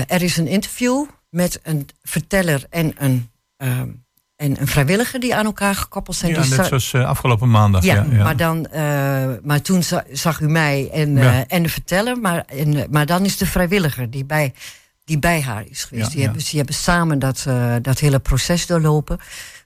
er is een interview met een verteller en een en een vrijwilliger die aan elkaar gekoppeld zijn. Ja, dus net zoals uh, afgelopen maandag. Ja, ja, Maar, dan, uh, maar toen zag u mij en, en de verteller. Maar, en, maar dan is de vrijwilliger die bij, die bij haar is geweest. die, hebben, die hebben samen dat, dat hele proces doorlopen.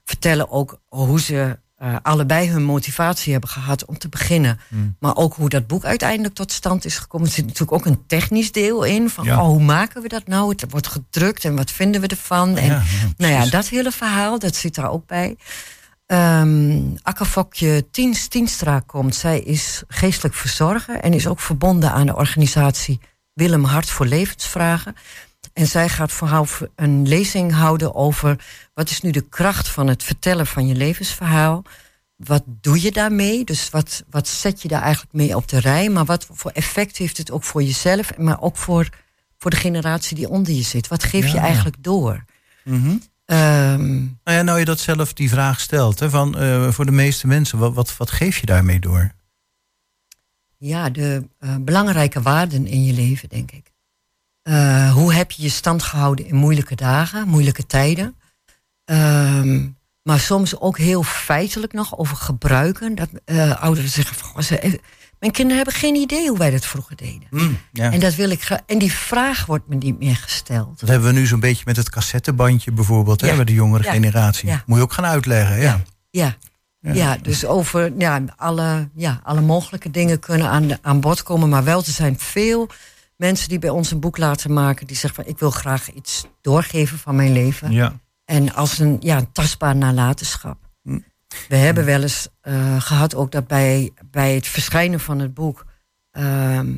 Vertellen ook hoe ze uh, allebei hun motivatie hebben gehad om te beginnen. Mm. Maar ook hoe dat boek uiteindelijk tot stand is gekomen. Er zit natuurlijk ook een technisch deel in. Van ja. oh, hoe maken we dat nou? Het wordt gedrukt en wat vinden we ervan? En ja, nou ja, dat hele verhaal, dat zit daar ook bij. Um, Akkerfokje Tiens, Tienstra komt. Zij is geestelijk verzorger en is ook verbonden aan de organisatie Willem Hart voor Levensvragen. En zij gaat vooral een lezing houden over wat is nu de kracht van het vertellen van je levensverhaal. Wat doe je daarmee? Dus wat, wat zet je daar eigenlijk mee op de rij? Maar wat voor effect heeft het ook voor jezelf, maar ook voor, voor de generatie die onder je zit? Wat geef ja, je eigenlijk door? Mm -hmm. um, nou ja, nou je dat zelf die vraag stelt, hè, van, uh, voor de meeste mensen, wat, wat, wat geef je daarmee door? Ja, de uh, belangrijke waarden in je leven, denk ik. Uh, hoe heb je je stand gehouden in moeilijke dagen, moeilijke tijden? Um, maar soms ook heel feitelijk nog over gebruiken. Dat uh, ouderen zeggen van. Ze, mijn kinderen hebben geen idee hoe wij dat vroeger deden. Mm, ja. En, dat wil ik en die vraag wordt me niet meer gesteld. Dat hebben we nu zo'n beetje met het cassettebandje bijvoorbeeld, ja. hè, bij de jongere ja. generatie. Moet je ook gaan uitleggen. Ja, ja. ja. dus over ja, alle, ja, alle mogelijke dingen kunnen aan, de, aan bod komen. Maar wel, er zijn veel mensen die bij ons een boek laten maken, die zeggen van ik wil graag iets doorgeven van mijn leven. Ja. En als een ja, tastbaar nalatenschap. Hm. We hebben wel eens uh, gehad ook dat bij, bij het verschijnen van het boek... Ehm,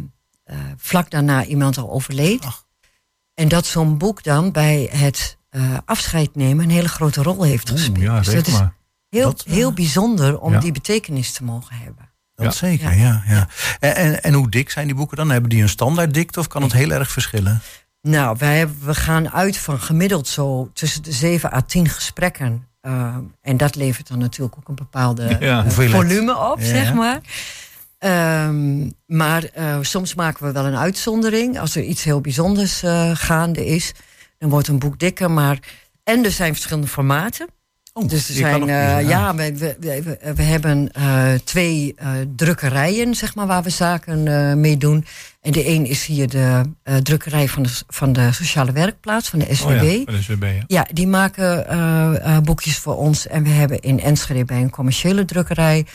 uh, vlak daarna iemand al overleed. En dat zo'n boek dan bij het uh, afscheid nemen een hele grote rol heeft gespeeld. Ja, dus dat is heel, heel bijzonder om die betekenis te mogen hebben. Dat ja. zeker, ja. ja, En, en, en, hoe dik zijn die boeken dan? Hebben die een standaard dikte of kan het heel erg verschillen? Nou, wij we gaan uit van gemiddeld zo tussen de 7 à 10 gesprekken. Uh, en dat levert dan natuurlijk ook een bepaalde volume op, zeg maar. Um, maar uh, soms maken we wel een uitzondering. Als er iets heel bijzonders uh, gaande is, dan wordt een boek dikker. Maar, en er zijn verschillende formaten. Oh, dus er zijn, uh, ja, we, we, we, we hebben twee drukkerijen, zeg maar, waar we zaken mee doen. En de een is hier de drukkerij van de, van de sociale werkplaats, van de SWB. Oh ja, de SWB ja. ja. die maken boekjes voor ons. En we hebben in Enschede bij een commerciële drukkerij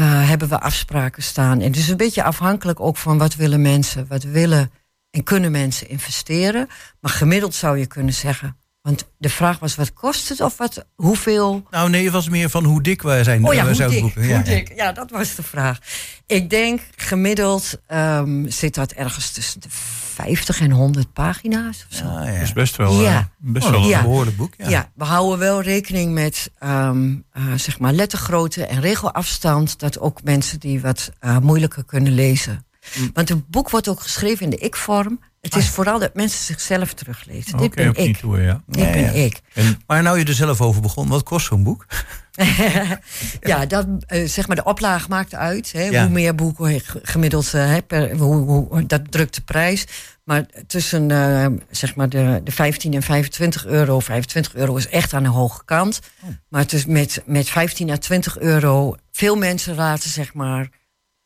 hebben we afspraken staan. En is een beetje afhankelijk ook van wat willen mensen, wat willen en kunnen mensen investeren. Maar gemiddeld zou je kunnen zeggen. Want de vraag was, wat kost het of wat, hoeveel? Nou nee, het was meer van hoe dik wij zijn. Oh ja, hoe dik, boeken. Ja, hoe dik. Ja, dat was de vraag. Ik denk gemiddeld um, zit dat ergens tussen de 50 en 100 pagina's of zo. Ja, ja. Dat is best wel, ja. Uh, best oh, wel een behoorlijk boek. Ja. ja. we houden wel rekening met um, uh, zeg maar lettergrootte en regelafstand. Dat ook mensen die wat uh, moeilijker kunnen lezen. Mm. Want het boek wordt ook geschreven in de ik-vorm. Het is ah. vooral dat mensen zichzelf teruglezen. Okay, Dit ben ik. Toe, ja. Dit ben ik. En, maar nou je er zelf over begon, wat kost zo'n boek? ja, dat, uh, zeg maar de oplage maakt uit. Hè, ja. Hoe meer boeken gemiddeld, uh, per, hoe, hoe, dat drukt de prijs. Maar tussen uh, zeg maar de, de 15 en 25 euro. 25 euro is echt aan de hoge kant. Oh. Maar het is met, met 15 à 20 euro. Veel mensen laten zeg maar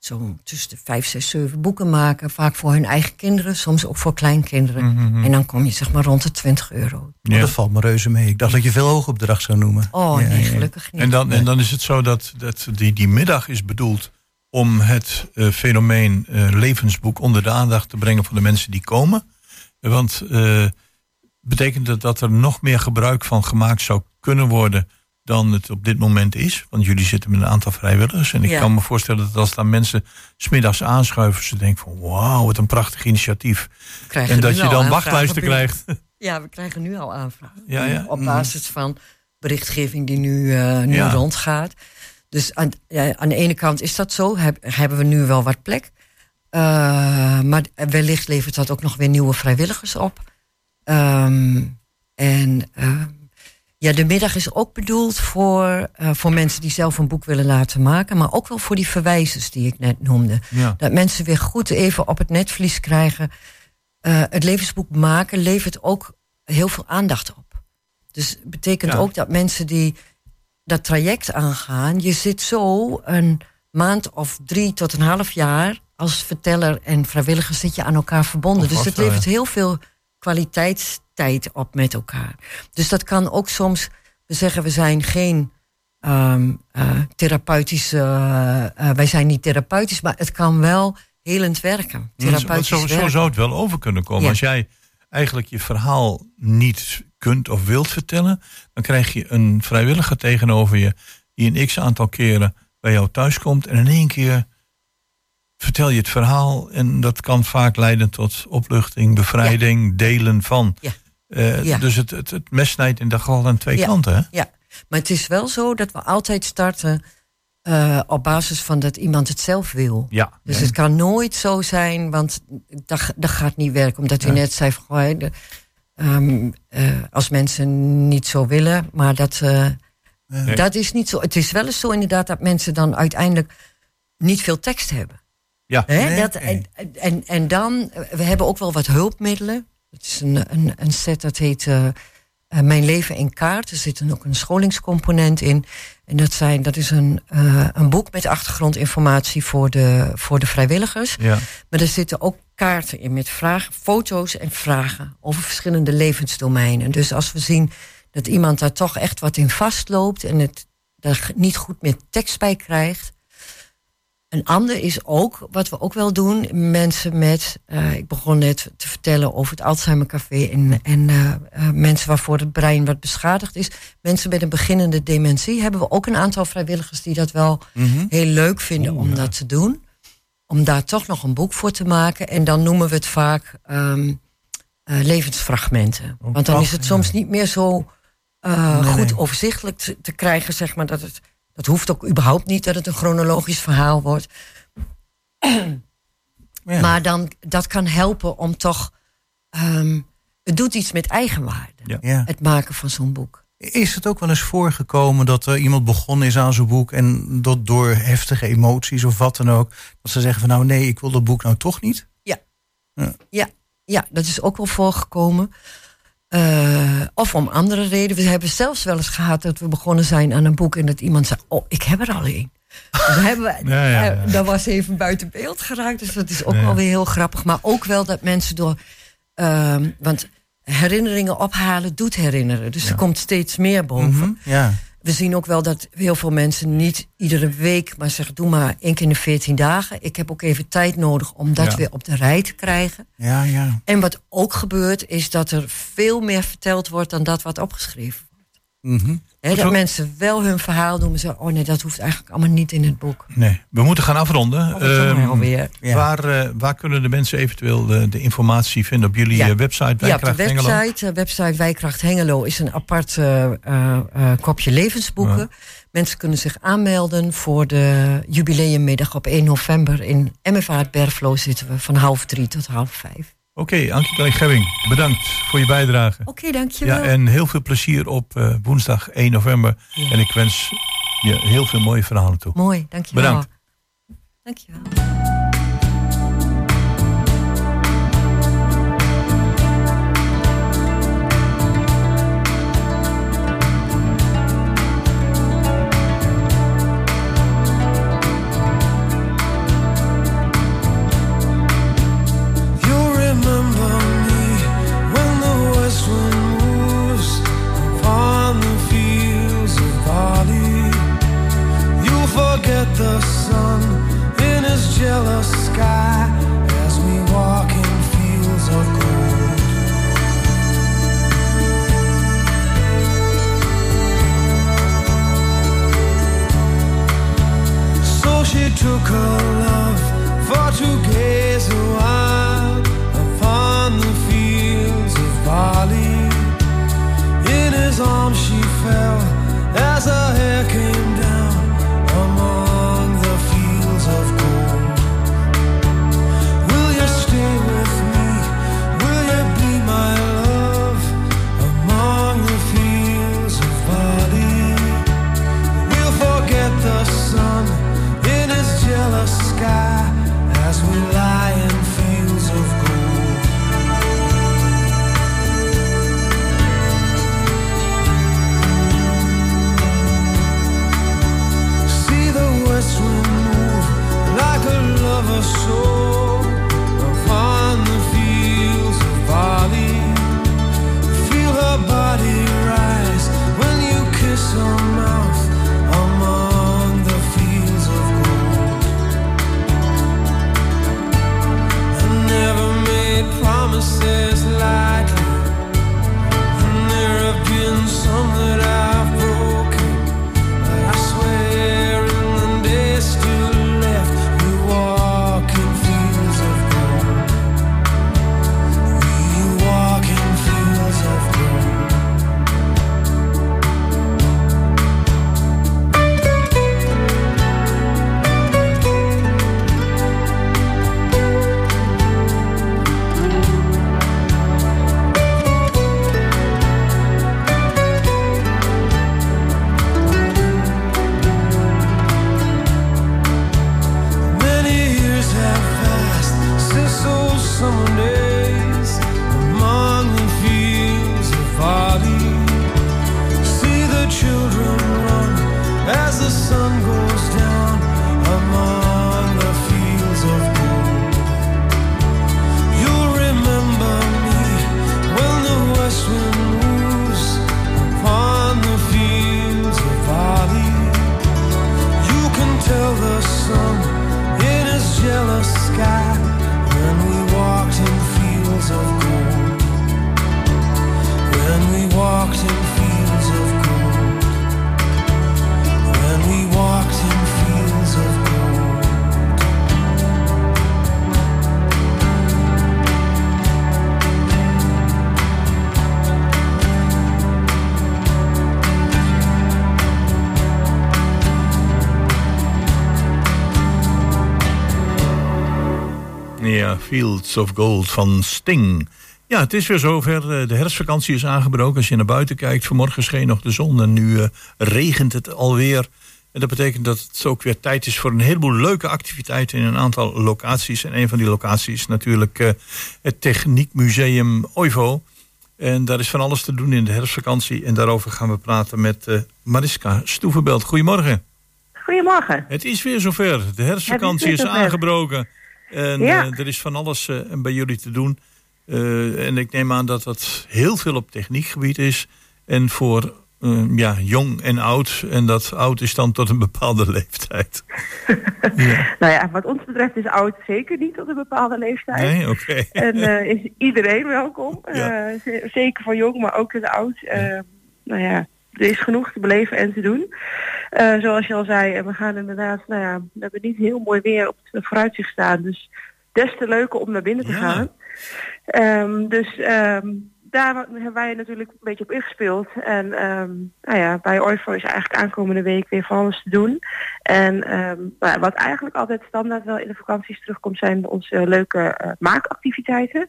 zo tussen de 5, 6, 7 boeken maken. Vaak voor hun eigen kinderen, soms ook voor kleinkinderen. Mm -hmm. En dan kom je zeg maar rond de 20 euro. Ja. Dat valt me reuze mee. Ik dacht dat je veel hoogopdracht zou noemen. Oh ja, nee, gelukkig niet. En dan, en dan is het zo dat, dat die, die middag is bedoeld om het uh, fenomeen uh, levensboek onder de aandacht te brengen van de mensen die komen. Want uh, betekent dat dat er nog meer gebruik van gemaakt zou kunnen worden dan het op dit moment is. Want jullie zitten met een aantal vrijwilligers. En ik ja. kan me voorstellen dat als daar mensen smiddags aanschuiven, ze denken van wauw, wat een prachtig initiatief. En dat je dan wachtlijsten krijgt. Ja, we krijgen nu al aanvragen. Ja, ja. Op basis van berichtgeving die nu, uh, nu rondgaat. Dus aan, ja, aan de ene kant is dat zo, heb, hebben we nu wel wat plek. Uh, maar wellicht levert dat ook nog weer nieuwe vrijwilligers op. Um, en uh, ja, de middag is ook bedoeld voor, uh, voor mensen die zelf een boek willen laten maken. Maar ook wel voor die verwijzers die ik net noemde. Ja. Dat mensen weer goed even op het netvlies krijgen. Uh, het levensboek maken levert ook heel veel aandacht op. Dus betekent ja. ook dat mensen die dat traject aangaan. Je zit zo een maand of drie tot een half jaar als verteller en vrijwilliger zit je aan elkaar verbonden. dus het levert heel veel kwaliteitstijd op met elkaar. Dus dat kan ook soms, we zeggen we zijn geen um, uh, therapeutische, uh, uh, wij zijn niet therapeutisch, maar het kan wel helend werken. Therapeutisch zo, zo, zo zou het wel over kunnen komen. Ja. Als jij eigenlijk je verhaal niet kunt of wilt vertellen, dan krijg je een vrijwilliger tegenover je die een x aantal keren bij jou thuis komt en in één keer vertel je het verhaal en dat kan vaak leiden tot opluchting, bevrijding, ja. delen van. Ja. Uh, ja. Dus het, het, het mes snijdt in de geval aan twee kanten. Hè? Ja, maar het is wel zo dat we altijd starten uh, op basis van dat iemand het zelf wil. Ja. Dus het kan nooit zo zijn, want dat, dat gaat niet werken. Omdat u net zei van, de, um, uh, als mensen niet zo willen, maar dat, nee. dat is niet zo. Het is wel eens zo inderdaad dat mensen dan uiteindelijk niet veel tekst hebben. Ja. Hè? Nee, dat, en, en, en dan, we hebben ook wel wat hulpmiddelen. Het is een, een, een set dat heet uh, Mijn leven in kaart. Er zit ook een scholingscomponent in. En dat, zijn, dat is een, uh, een boek met achtergrondinformatie voor de, voor de vrijwilligers. Ja. Maar er zitten ook kaarten in met vragen, foto's en vragen over verschillende levensdomeinen. Dus als we zien dat iemand daar toch echt wat in vastloopt en het daar niet goed meer tekst bij krijgt, Een ander is ook, wat we ook wel doen, mensen met, uh, ik begon net te vertellen over het Alzheimer Café en, en uh, uh, mensen waarvoor het brein wat beschadigd is. Mensen met een beginnende dementie hebben we ook een aantal vrijwilligers die dat wel mm -hmm. heel leuk vinden Oeh, om ja. dat te doen. Om daar toch nog een boek voor te maken. En dan noemen we het vaak um, levensfragmenten. Oh, Want dan is het soms niet meer zo nee, goed nee. overzichtelijk te, te krijgen, zeg maar, dat het dat hoeft ook überhaupt niet dat het een chronologisch verhaal wordt. Ja. Maar dan, dat kan helpen om toch. Um, het doet iets met eigenwaarde. Ja. Het maken van zo'n boek. Is het ook wel eens voorgekomen dat er iemand begonnen is aan zo'n boek en dat door heftige emoties of wat dan ook, dat ze zeggen van nou nee, ik wil dat boek nou toch niet? Ja. Ja, ja, ja dat is ook wel voorgekomen. Uh, of om andere redenen. We hebben zelfs wel eens gehad dat we begonnen zijn aan een boek en dat iemand zei: Oh, ik heb er al een. Dus hebben we, ja, ja, ja. Dat was even buiten beeld geraakt. Dus dat is ook wel weer heel grappig. Maar ook wel dat mensen door. Uh, want herinneringen ophalen doet herinneren. Dus er komt steeds meer boven. Mm -hmm, ja we zien ook wel dat heel veel mensen niet iedere week, maar zeggen: doe maar één keer in de 14 dagen. Ik heb ook even tijd nodig om dat ja. weer op de rij te krijgen. Ja, ja. En wat ook gebeurt, is dat er veel meer verteld wordt dan dat wat opgeschreven wordt. Mm -hmm. He, dat mensen wel hun verhaal doen, maar zeggen: oh nee, dat hoeft eigenlijk allemaal niet in het boek. Nee, we moeten gaan afronden. Um, alweer. Ja. Waar, uh, waar kunnen de mensen eventueel de, de informatie vinden op jullie ja. website? Ja, op de website, website Wijkracht Hengelo is een apart uh, kopje levensboeken. Ja. Mensen kunnen zich aanmelden voor de jubileummiddag op 1 november. In MFA Berflo zitten we van half drie tot half vijf. Oké, okay, Ankie Gebbing, bedankt voor je bijdrage. Oké, okay, dankjewel. Ja, en heel veel plezier op uh, woensdag 1 november. Ja. En ik wens je heel veel mooie verhalen toe. Mooi, dankjewel. Bedankt. Dankjewel. the sun in his jealous sky as we walk in fields of gold. So she took her love for to gaze a while upon the fields of Bali. In his arms she fell. Fields of Gold van Sting. Ja, het is weer zover. Eh, de herfstvakantie is aangebroken. Als je naar buiten kijkt, vanmorgen scheen nog de zon en nu uh, regent het alweer. En dat betekent dat het ook weer tijd is voor een heleboel leuke activiteiten in een aantal locaties. En een van die locaties is natuurlijk uh, het Techniekmuseum Oivo. En daar is van alles te doen in de herfstvakantie. En daarover gaan we praten met uh, Mariska Stoevenbelt. Goedemorgen. Goedemorgen. Het is weer zover. De herfstvakantie is, is aangebroken. En ja. uh, er is van alles uh, bij jullie te doen. Uh, en ik neem aan dat dat heel veel op techniekgebied is. En voor ja, jong en oud. En dat oud is dan tot een bepaalde leeftijd. ja. Nou ja, wat ons betreft is oud zeker niet tot een bepaalde leeftijd. Nee, oké. Okay. En is iedereen welkom. Ja. zeker voor jong, maar ook in oud. nou ja, er is genoeg te beleven en te doen. Uh, zoals je al zei, en we gaan inderdaad, nou ja, we hebben niet heel mooi weer op het vooruitzicht staan. Dus des te leuker om naar binnen te ja. gaan. Um, dus um, daar hebben wij natuurlijk een beetje op ingespeeld. En um, nou ja, bij Oifo is eigenlijk aankomende week weer van alles te doen. En nou, wat eigenlijk altijd standaard wel in de vakanties terugkomt zijn onze leuke uh, maakactiviteiten.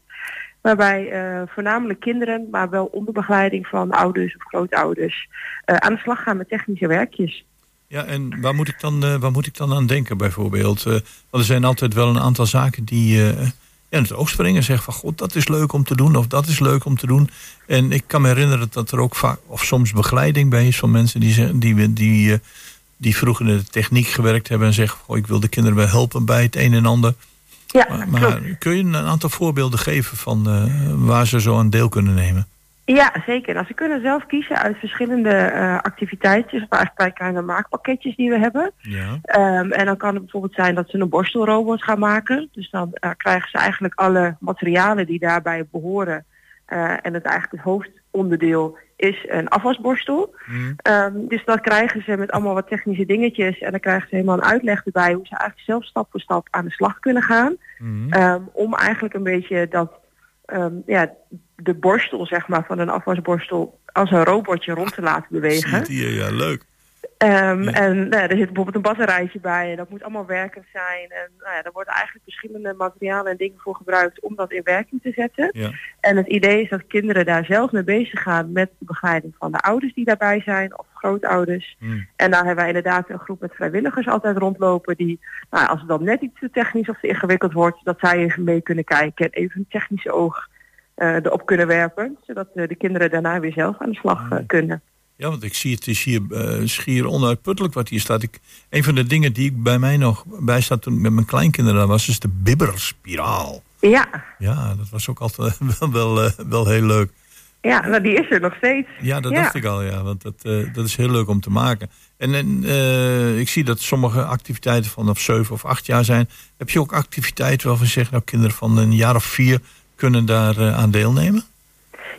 Waarbij uh, voornamelijk kinderen, maar wel onder begeleiding van ouders of grootouders, uh, aan de slag gaan met technische werkjes. Ja, en waar moet ik dan, uh, waar moet ik dan aan denken bijvoorbeeld? want er zijn altijd wel een aantal zaken die in het oog springen. Zeggen van, god, dat is leuk om te doen of dat is leuk om te doen. En ik kan me herinneren dat er ook vaak, of soms begeleiding bij is van mensen die, die, die, die vroeger in de techniek gewerkt hebben en zeggen, oh, ik wil de kinderen wel helpen bij het een en ander. Ja, maar, maar kun je een aantal voorbeelden geven van uh, waar ze zo aan deel kunnen nemen? Ja, zeker. Nou, ze kunnen zelf kiezen uit verschillende uh, activiteitjes, of eigenlijk kleine maakpakketjes die we hebben. Ja. Um, en dan kan het bijvoorbeeld zijn dat ze een borstelrobot gaan maken. Dus dan uh, krijgen ze eigenlijk alle materialen die daarbij behoren. en het eigenlijk het hoofdonderdeel is een afwasborstel. Mm. Um, dus dat krijgen ze met allemaal wat technische dingetjes. En dan krijgen ze helemaal een uitleg erbij hoe ze eigenlijk zelf stap voor stap aan de slag kunnen gaan. Mm. Um, om eigenlijk een beetje dat, um, ja, de borstel zeg maar van een afwasborstel als een robotje rond te laten bewegen. Je, ja, leuk. Um, ja. En nou, er zit bijvoorbeeld een batterijtje bij en dat moet allemaal werkend zijn. En nou ja, er worden eigenlijk verschillende materialen en dingen voor gebruikt om dat in werking te zetten. Ja. En het idee is dat kinderen daar zelf mee bezig gaan met de begeleiding van de ouders die daarbij zijn of grootouders. Mm. En daar hebben wij inderdaad een groep met vrijwilligers altijd rondlopen die, nou, als het dan net iets te technisch of te ingewikkeld wordt, dat zij even mee kunnen kijken en even een technische oog uh, erop kunnen werpen. Zodat uh, de kinderen daarna weer zelf aan de slag uh, kunnen. Ja, want ik zie het is hier uh, schier onuitputtelijk wat hier staat. Ik, een van de dingen die ik bij mij nog bij staat toen ik met mijn kleinkinderen was, is de bibberspiraal. Ja. Ja, dat was ook altijd wel, wel, uh, wel heel leuk. Ja, nou die is er nog steeds. Ja, dat ja. dacht ik al, ja. Want dat, uh, dat is heel leuk om te maken. En, en ik zie dat sommige activiteiten vanaf zeven of acht jaar zijn. Heb je ook activiteiten waarvan je zegt, nou kinderen van een jaar of vier kunnen daar aan deelnemen?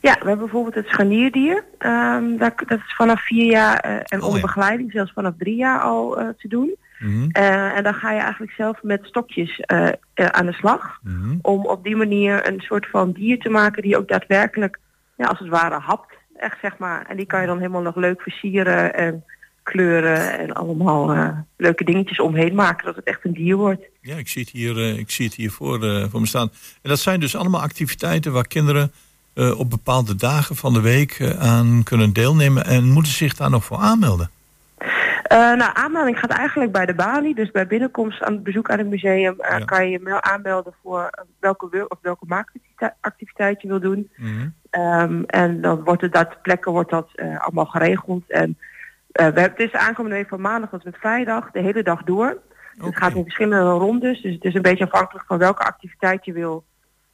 Ja, we hebben bijvoorbeeld het scharnierdier. Um, dat, dat, is vanaf vier jaar uh, en Oh, onder begeleiding zelfs vanaf drie jaar al uh, te doen. Mm -hmm. uh, en dan ga je eigenlijk zelf met stokjes aan de slag. Mm -hmm. Om op die manier een soort van dier te maken die ook daadwerkelijk, ja, als het ware, hapt. Echt zeg maar. En die kan je dan helemaal nog leuk versieren en kleuren en allemaal leuke dingetjes omheen maken. Dat het echt een dier wordt. Ja, ik zie het hier, ik zie het hier voor, voor me staan. En dat zijn dus allemaal activiteiten waar kinderen uh, op bepaalde dagen van de week uh, aan kunnen deelnemen. En moeten zich daar nog voor aanmelden? Uh, nou, aanmelding gaat eigenlijk bij de balie. Dus bij binnenkomst aan het bezoek aan het museum ja. kan je je aanmelden voor welke, of welke maakactiviteit je wil doen. Mm -hmm. um, en dan wordt het dat plekken wordt dat allemaal geregeld. En we hebben, de aankomende week van maandag tot met vrijdag de hele dag door. Okay. Het gaat in verschillende rondes. Dus het is een beetje afhankelijk van welke activiteit je wil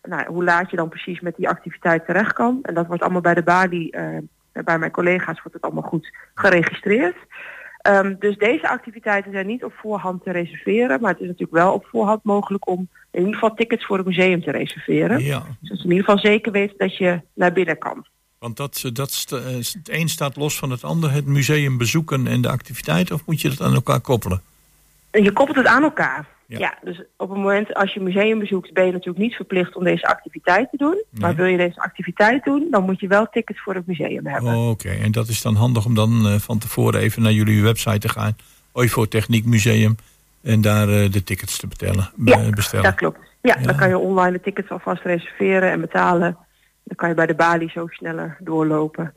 nou, hoe laat je dan precies met die activiteit terecht kan. En dat wordt allemaal bij de balie, uh, bij mijn collega's wordt het allemaal goed geregistreerd. Um, dus deze activiteiten zijn niet op voorhand te reserveren, maar het is natuurlijk wel op voorhand mogelijk om in ieder geval tickets voor het museum te reserveren. Ja. Dus dat je in ieder geval zeker weet dat je naar binnen kan. Want dat, dat sta, het een staat los van het ander, het museum bezoeken en de activiteit, of moet je dat aan elkaar koppelen? En je koppelt het aan elkaar. Ja. ja. dus op het moment als je een museum bezoekt ben je natuurlijk niet verplicht om deze activiteit te doen. Nee. Maar wil je deze activiteit doen, dan moet je wel tickets voor het museum hebben. Oh, Oké, okay. en dat is dan handig om dan uh, van tevoren even naar jullie website te gaan. Oivo Techniek Museum. En daar uh, de tickets te betellen, ja, bestellen. dat klopt. Ja, dan kan je online de tickets alvast reserveren en betalen. Dan kan je bij de balie zo sneller doorlopen.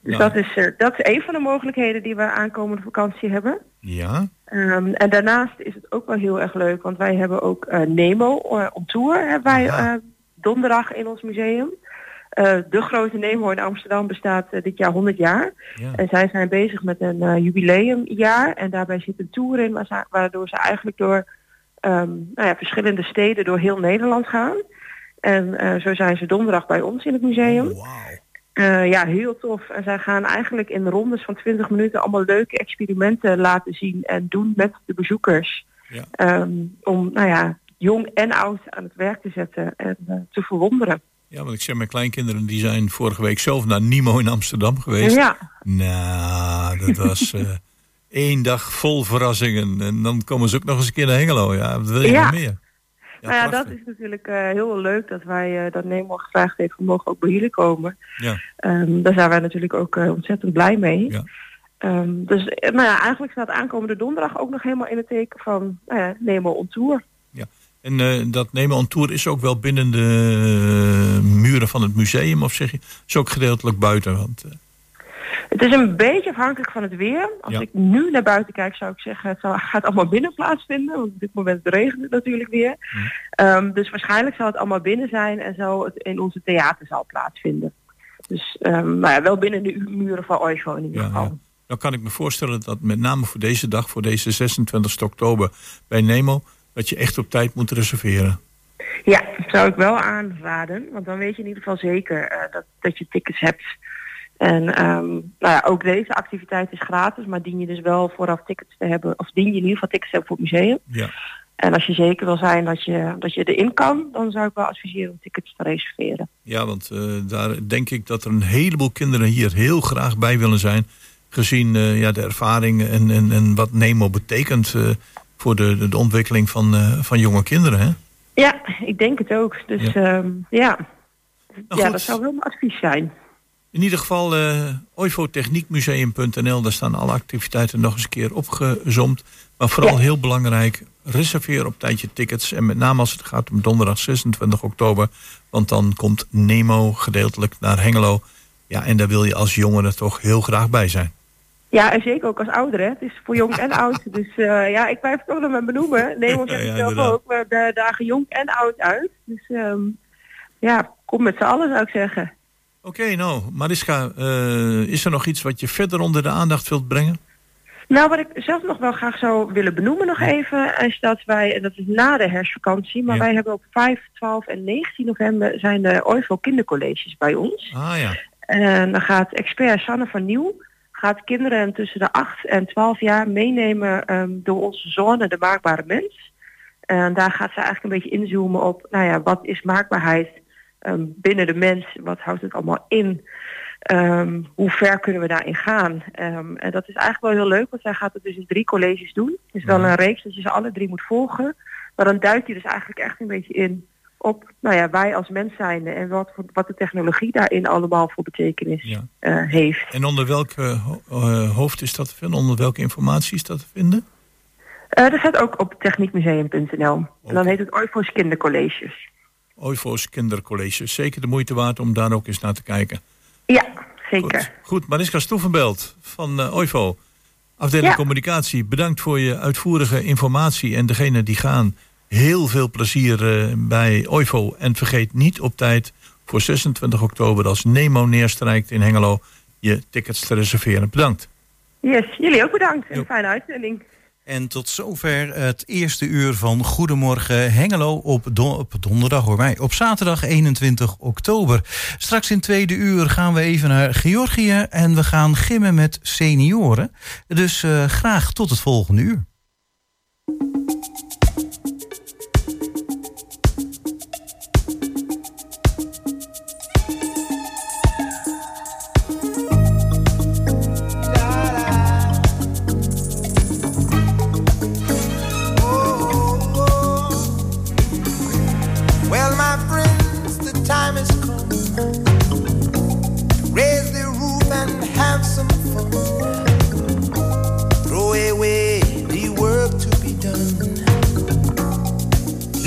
dus dat, is, dat is een van de mogelijkheden die we aankomende vakantie hebben. Ja. Um, en daarnaast is het ook wel heel erg leuk, want wij hebben ook uh, Nemo uh, on tour hebben wij uh, donderdag in ons museum. de grote Nemo in Amsterdam bestaat dit jaar 100 jaar. Ja. En zij zijn bezig met een jubileumjaar. En daarbij zit een tour in waardoor ze eigenlijk door um, nou ja, verschillende steden door heel Nederland gaan. En zo zijn ze donderdag bij ons in het museum. Oh, wow. Uh, ja, heel tof. En zij gaan eigenlijk in rondes van 20 minuten allemaal leuke experimenten laten zien en doen met de bezoekers. Ja. Um, om, nou ja, jong en oud aan het werk te zetten en uh, te verwonderen. Ja, want ik zeg, mijn kleinkinderen die zijn vorige week zelf naar Nimo in Amsterdam geweest. Ja. Nou, dat was uh, één dag vol verrassingen. En dan komen ze ook nog eens een keer naar Hengelo. Ja, wat wil je ja. nog meer? Ja, nou ja, dat is natuurlijk uh, heel leuk dat wij uh, dat Nemo gevraagd heeft. We mogen ook bij jullie komen. Ja. Um, daar zijn wij natuurlijk ook uh, ontzettend blij mee. Ja. Um, dus nou ja, eigenlijk staat aankomende donderdag ook nog helemaal in het teken van nou ja, Nemo on Tour. Ja. En dat Nemo on Tour is ook wel binnen de muren van het museum, of zeg je? Is ook gedeeltelijk buiten. Want, het is een beetje afhankelijk van het weer. Als Ja. ik nu naar buiten kijk zou ik zeggen het zal- gaat allemaal binnen plaatsvinden. Want op dit moment regent het natuurlijk weer. Ehm, dus waarschijnlijk zal het allemaal binnen zijn en zal het in onze theaterzaal plaatsvinden. Dus ehm, nou ja, wel binnen de muren van Oigo in ieder geval. ja. Dan kan ik me voorstellen dat met name voor deze dag, voor deze 26 oktober bij Nemo, dat je echt op tijd moet reserveren. Ja, zou ik wel aanraden. Want dan weet je in ieder geval zeker eh, dat, dat je tickets hebt. En ehm, nou ja, ook deze activiteit is gratis, maar dien je dus wel vooraf tickets te hebben, of dien je in ieder geval tickets te hebben voor het museum. Ja. En als je zeker wil zijn dat je, dat je erin kan, dan zou ik wel adviseren om tickets te reserveren. Ja, want eh, daar denk ik dat er een heleboel kinderen hier heel graag bij willen zijn. Gezien eh, ja, de ervaring en, en, en wat Nemo betekent eh, voor de, de, ontwikkeling van, van jonge kinderen. Hè? Ja, ik denk het ook. Dus Ja. ja, ja. Nou, ja dat zou wel mijn advies zijn. In ieder geval eh oivotechniekmuseum.nl, daar staan alle activiteiten nog eens een keer opgezomd. Maar vooral Ja. heel belangrijk, reserveer op tijd je tickets. En met name als het gaat om donderdag 26 oktober. Want dan komt Nemo gedeeltelijk naar Hengelo. Ja, en daar wil je als jongere toch heel graag bij zijn. Ja, en zeker ook als ouder, hè. Het is voor jong en oud. Dus eh, ja, ik blijf het toch nog maar benoemen. Ja, zegt ja, het zelf ook. We da- dagen jong en oud uit. Dus ehm, ja, kom met z'n allen zou ik zeggen. Oké, nou, Mariska, eh, is er nog iets wat je verder onder de aandacht wilt brengen? Nou, wat ik zelf nog wel graag zou willen benoemen nog even, is dat wij, en dat is na de herfstvakantie, maar Ja. wij hebben op 5, 12 en 19 november zijn de OIVO kindercolleges bij ons. Ah ja, En dan gaat expert Sanne van Nieuw gaat kinderen tussen de 8 en 12 jaar meenemen ehm, door onze zone de maakbare mens. En daar gaat ze eigenlijk een beetje inzoomen op, nou ja, wat is maakbaarheid ehm, binnen de mens? Wat houdt het allemaal in? Ehm, hoe ver kunnen we daarin gaan? Ehm, en dat is eigenlijk wel heel leuk, want zij gaat het dus in drie colleges doen. Het is wel Mhm. een reeks dat je ze alle drie moet volgen. Maar dan duikt je dus eigenlijk echt een beetje in op nou ja, wij als mens zijnde en wat, wat de technologie daarin allemaal voor betekenis ja. eh, heeft. En onder welk eh, ho- hoofd is dat te vinden? Onder welke informatie is dat te vinden? Eh dat staat ook op techniekmuseum.nl. En dan heet het Oivo's Kindercolleges. Oivo's kindercolleges. Zeker de moeite waard om daar ook eens naar te kijken. Ja, zeker. Goed, Goed Mariska Stoevenbelt van eh Oivo. Afdeling Ja. Communicatie, bedankt voor je uitvoerige informatie. En degene die gaan, heel veel plezier eh, bij Oivo. En vergeet niet op tijd voor 26 oktober als Nemo neerstrijkt in Hengelo... je tickets te reserveren. Bedankt. Yes, jullie ook bedankt. En een fijne uitzending. En tot zover het eerste uur van Goedemorgen Hengelo op, op donderdag, hoor mij, op zaterdag 21 oktober. Straks in tweede uur gaan we even naar Georgië en we gaan gimmen met senioren. Dus eh, graag tot het volgende uur.